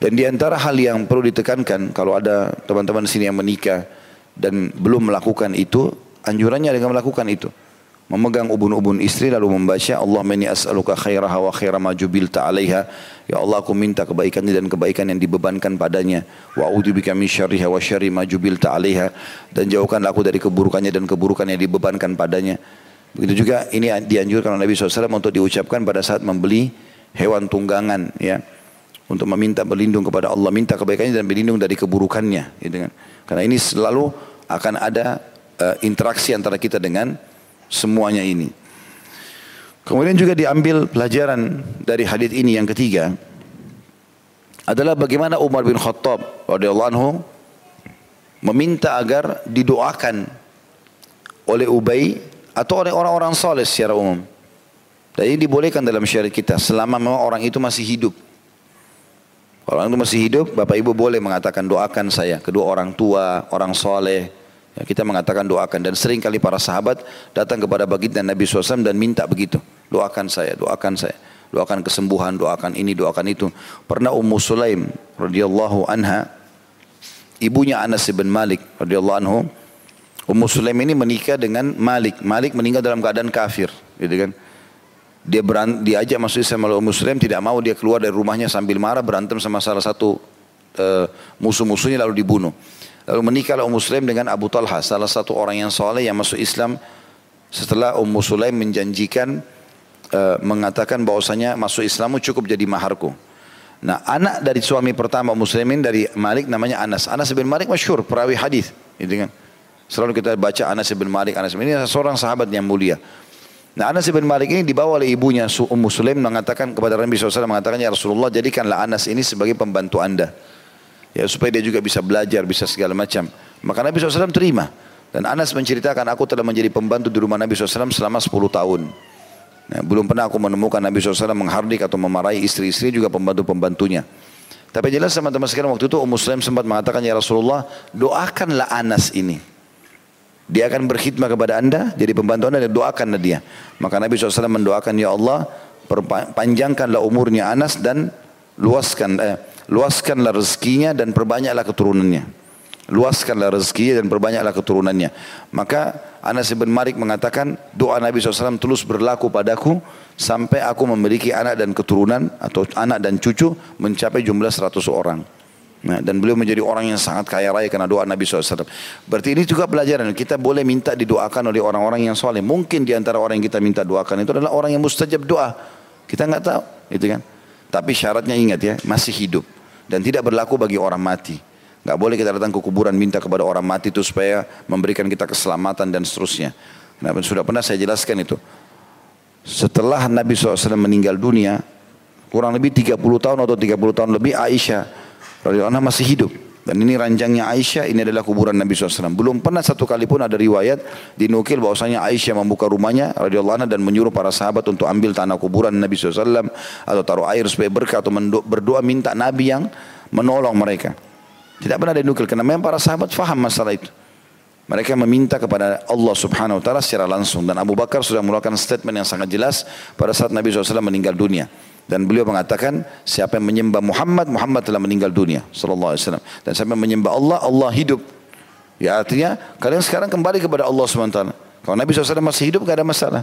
Speaker 1: Dan di antara hal yang perlu ditekankan kalau ada teman-teman sini yang menikah dan belum melakukan itu, anjurannya dengan melakukan itu memegang ubun-ubun istri lalu membaca Allah inni as'aluka khairaha wa khaira ma jubilta 'alaiha. Ya Allah aku minta kebaikan dan kebaikan yang dibebankan padanya. Wa a'udzubika min syarriha wa syarri ma jubilta 'alaiha. Dan jauhkanlah aku dari keburukannya dan keburukan yang dibebankan padanya. Begitu juga ini dianjurkan oleh Nabi SAW untuk diucapkan pada saat membeli hewan tunggangan ya. Untuk meminta berlindung kepada Allah minta kebaikannya dan berlindung dari keburukannya gitu kan. Karena ini selalu akan ada uh, interaksi antara kita dengan semuanya ini. Kemudian juga diambil pelajaran dari hadis ini yang ketiga adalah bagaimana Umar bin Khattab radhiyallahu anhu meminta agar didoakan oleh Ubay atau oleh orang-orang saleh secara umum. Dan ini dibolehkan dalam syariat kita selama memang orang itu masih hidup. Kalau orang itu masih hidup, bapak ibu boleh mengatakan doakan saya. Kedua orang tua, orang soleh. Ya, kita mengatakan doakan. Dan sering kali para sahabat datang kepada baginda Nabi SAW dan minta begitu. Doakan saya, doakan saya. Doakan kesembuhan, doakan ini, doakan itu. Pernah Ummu Sulaim radhiyallahu anha, ibunya Anas bin Malik radhiyallahu anhu, Ummu Sulaim ini menikah dengan Malik. Malik meninggal dalam keadaan kafir, gitu kan. Dia berant, diajak masuk Islam oleh Muslim tidak mau dia keluar dari rumahnya sambil marah berantem sama salah satu uh, musuh-musuhnya lalu dibunuh. Lalu menikahlah Ummu Sulaim dengan Abu Talha, salah satu orang yang soleh yang masuk Islam setelah Ummu Sulaim menjanjikan uh, mengatakan bahwasanya masuk Islam cukup jadi maharku. Nah, anak dari suami pertama Muslimin dari Malik namanya Anas. Anas bin Malik masyhur perawi hadis, kan. Selalu kita baca Anas bin Malik, Anas bin ini seorang sahabat yang mulia. Nah Anas bin Malik ini dibawa oleh ibunya Ummu Sulaim mengatakan kepada Nabi SAW mengatakan ya Rasulullah jadikanlah Anas ini sebagai pembantu anda. Ya supaya dia juga bisa belajar, bisa segala macam. Maka Nabi SAW terima. Dan Anas menceritakan aku telah menjadi pembantu di rumah Nabi SAW selama 10 tahun. Nah, belum pernah aku menemukan Nabi SAW menghardik atau memarahi istri-istri juga pembantu-pembantunya. Tapi jelas teman-teman sekalian waktu itu Ummu Sulaim sempat mengatakan ya Rasulullah doakanlah Anas ini. Dia akan berkhidmat kepada anda, jadi pembantu anda dan doakanlah dia. Maka Nabi SAW mendoakan, Ya Allah, panjangkanlah umurnya Anas dan luaskan, eh, luaskanlah rezekinya dan perbanyaklah keturunannya. Luaskanlah rezekinya dan perbanyaklah keturunannya. Maka Anas bin Malik mengatakan, doa Nabi SAW terus berlaku padaku sampai aku memiliki anak dan keturunan atau anak dan cucu mencapai jumlah 100 orang. Nah, dan beliau menjadi orang yang sangat kaya raya karena doa Nabi SAW. Berarti ini juga pelajaran. Kita boleh minta didoakan oleh orang-orang yang soleh. Mungkin di antara orang yang kita minta doakan itu adalah orang yang mustajab doa. Kita nggak tahu, itu kan. Tapi syaratnya ingat ya, masih hidup dan tidak berlaku bagi orang mati. Gak boleh kita datang ke kuburan minta kepada orang mati itu supaya memberikan kita keselamatan dan seterusnya. Nah, sudah pernah saya jelaskan itu. Setelah Nabi SAW meninggal dunia, kurang lebih 30 tahun atau 30 tahun lebih Aisyah radhiyallahu anha masih hidup. Dan ini ranjangnya Aisyah, ini adalah kuburan Nabi SAW. Belum pernah satu kali pun ada riwayat dinukil bahwasanya Aisyah membuka rumahnya radhiyallahu anha dan menyuruh para sahabat untuk ambil tanah kuburan Nabi SAW atau taruh air supaya berkah atau berdoa minta Nabi yang menolong mereka. Tidak pernah dinukil karena memang para sahabat faham masalah itu. Mereka meminta kepada Allah subhanahu wa ta'ala secara langsung. Dan Abu Bakar sudah mengeluarkan statement yang sangat jelas pada saat Nabi SAW meninggal dunia. Dan beliau mengatakan siapa yang menyembah Muhammad, Muhammad telah meninggal dunia. Sallallahu alaihi wasallam. Dan siapa yang menyembah Allah, Allah hidup. Ya artinya kalian sekarang kembali kepada Allah SWT. Kalau Nabi SAW masih hidup gak ada masalah.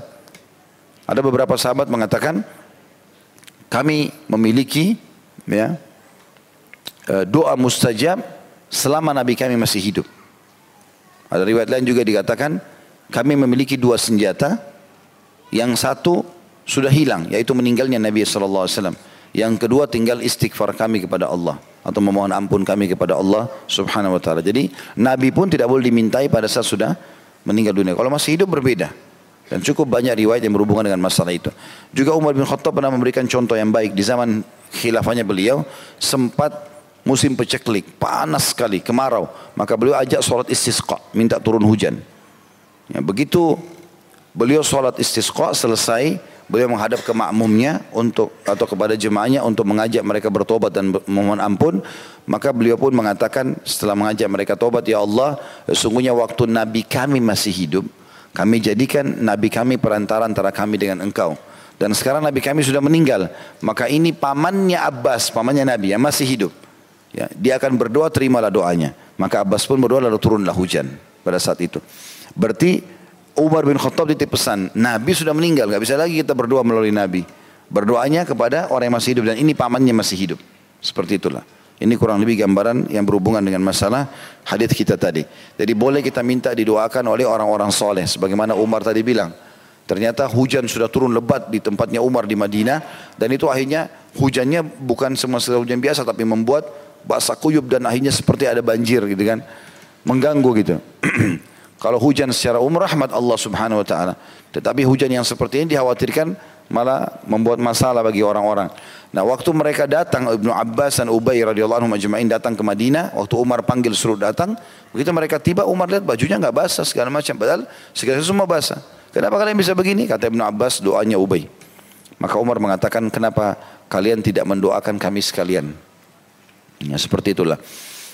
Speaker 1: Ada beberapa sahabat mengatakan kami memiliki ya e, doa mustajab selama Nabi kami masih hidup. Ada riwayat lain juga dikatakan kami memiliki dua senjata. Yang satu sudah hilang yaitu meninggalnya Nabi sallallahu alaihi wasallam. Yang kedua tinggal istighfar kami kepada Allah atau memohon ampun kami kepada Allah Subhanahu wa taala. Jadi nabi pun tidak boleh dimintai pada saat sudah meninggal dunia. Kalau masih hidup berbeda. Dan cukup banyak riwayat yang berhubungan dengan masalah itu. Juga Umar bin Khattab pernah memberikan contoh yang baik di zaman khilafahnya beliau sempat musim peceklik, panas sekali, kemarau. Maka beliau ajak sholat istisqa, minta turun hujan. Ya, begitu beliau sholat istisqa selesai, beliau menghadap ke makmumnya untuk atau kepada jemaahnya untuk mengajak mereka bertobat dan memohon ampun. Maka beliau pun mengatakan setelah mengajak mereka tobat ya Allah sesungguhnya waktu nabi kami masih hidup kami jadikan nabi kami perantara antara kami dengan engkau. Dan sekarang nabi kami sudah meninggal maka ini pamannya Abbas pamannya nabi yang masih hidup. Ya dia akan berdoa terimalah doanya. Maka Abbas pun berdoa lalu turunlah hujan pada saat itu. Berarti Umar bin Khattab titip pesan, Nabi sudah meninggal, nggak bisa lagi kita berdoa melalui Nabi. Berdoanya kepada orang yang masih hidup dan ini pamannya masih hidup. Seperti itulah. Ini kurang lebih gambaran yang berhubungan dengan masalah hadis kita tadi. Jadi boleh kita minta didoakan oleh orang-orang soleh. Sebagaimana Umar tadi bilang. Ternyata hujan sudah turun lebat di tempatnya Umar di Madinah. Dan itu akhirnya hujannya bukan semasa hujan biasa. Tapi membuat basah kuyup dan akhirnya seperti ada banjir gitu kan. Mengganggu gitu. Kalau hujan secara umum rahmat Allah subhanahu wa ta'ala. Tetapi hujan yang seperti ini dikhawatirkan malah membuat masalah bagi orang-orang. Nah waktu mereka datang Ibnu Abbas dan Ubay radhiyallahu anhu majma'in datang ke Madinah, waktu Umar panggil suruh datang, begitu mereka tiba Umar lihat bajunya enggak basah segala macam, padahal segala semua basah. Kenapa kalian bisa begini? Kata Ibnu Abbas doanya Ubay. Maka Umar mengatakan kenapa kalian tidak mendoakan kami sekalian? Ya, seperti itulah.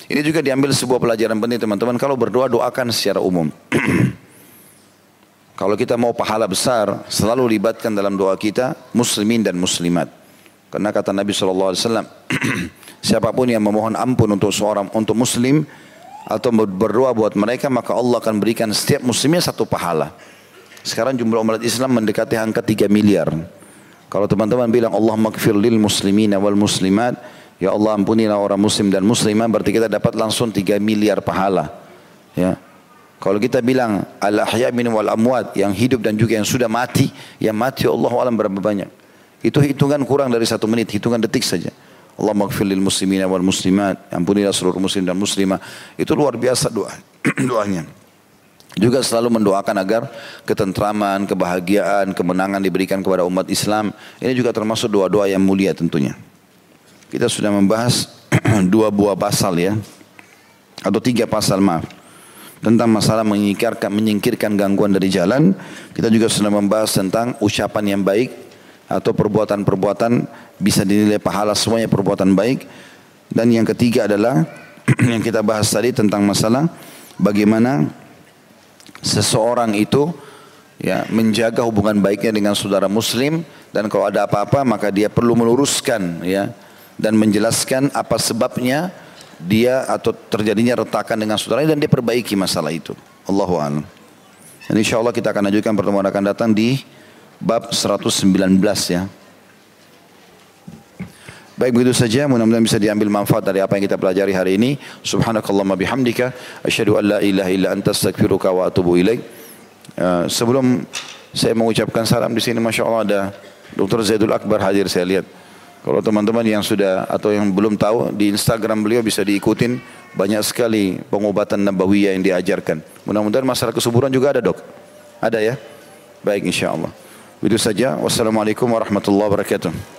Speaker 1: Ini juga diambil sebuah pelajaran penting teman-teman. Kalau berdoa doakan secara umum. Kalau kita mau pahala besar, selalu libatkan dalam doa kita muslimin dan muslimat. Karena kata Nabi SAW, siapa pun yang memohon ampun untuk seorang untuk muslim atau berdoa buat mereka, maka Allah akan berikan setiap muslimnya satu pahala. Sekarang jumlah umat Islam mendekati angka 3 miliar. Kalau teman-teman bilang Allah makfir lil muslimin wal muslimat, ya Allah ampunilah orang muslim dan muslimah, berarti kita dapat langsung 3 miliar pahala. Ya, kalau kita bilang al-ahya min wal amwat yang hidup dan juga yang sudah mati, yang mati Allah alam berapa banyak? Itu hitungan kurang dari satu menit, hitungan detik saja. Allah maghfir lil muslimin wal muslimat, ampunilah seluruh muslim dan muslimah. Itu luar biasa doa doanya. Juga selalu mendoakan agar ketentraman, kebahagiaan, kemenangan diberikan kepada umat Islam. Ini juga termasuk doa-doa yang mulia tentunya. Kita sudah membahas dua buah pasal ya. Atau tiga pasal maaf tentang masalah menyingkirkan, menyingkirkan gangguan dari jalan. Kita juga sudah membahas tentang ucapan yang baik atau perbuatan-perbuatan bisa dinilai pahala semuanya perbuatan baik. Dan yang ketiga adalah yang kita bahas tadi tentang masalah bagaimana seseorang itu ya menjaga hubungan baiknya dengan saudara muslim dan kalau ada apa-apa maka dia perlu meluruskan ya dan menjelaskan apa sebabnya dia atau terjadinya retakan dengan saudaranya dan dia perbaiki masalah itu. Allahu a'lam. Dan insya Allah kita akan lanjutkan pertemuan akan datang di bab 119 ya. Baik begitu saja mudah-mudahan bisa diambil manfaat dari apa yang kita pelajari hari ini. Subhanakallahumma bihamdika asyhadu an la ilaha illa anta astaghfiruka wa atubu ilaik. Uh, sebelum saya mengucapkan salam di sini Masya Allah ada Dr. Zaidul Akbar hadir saya lihat. Kalau teman-teman yang sudah atau yang belum tahu di Instagram beliau bisa diikutin banyak sekali pengobatan nabawiyah yang diajarkan. Mudah-mudahan masalah kesuburan juga ada dok. Ada ya? Baik insya Allah. Itu saja. Wassalamualaikum warahmatullahi wabarakatuh.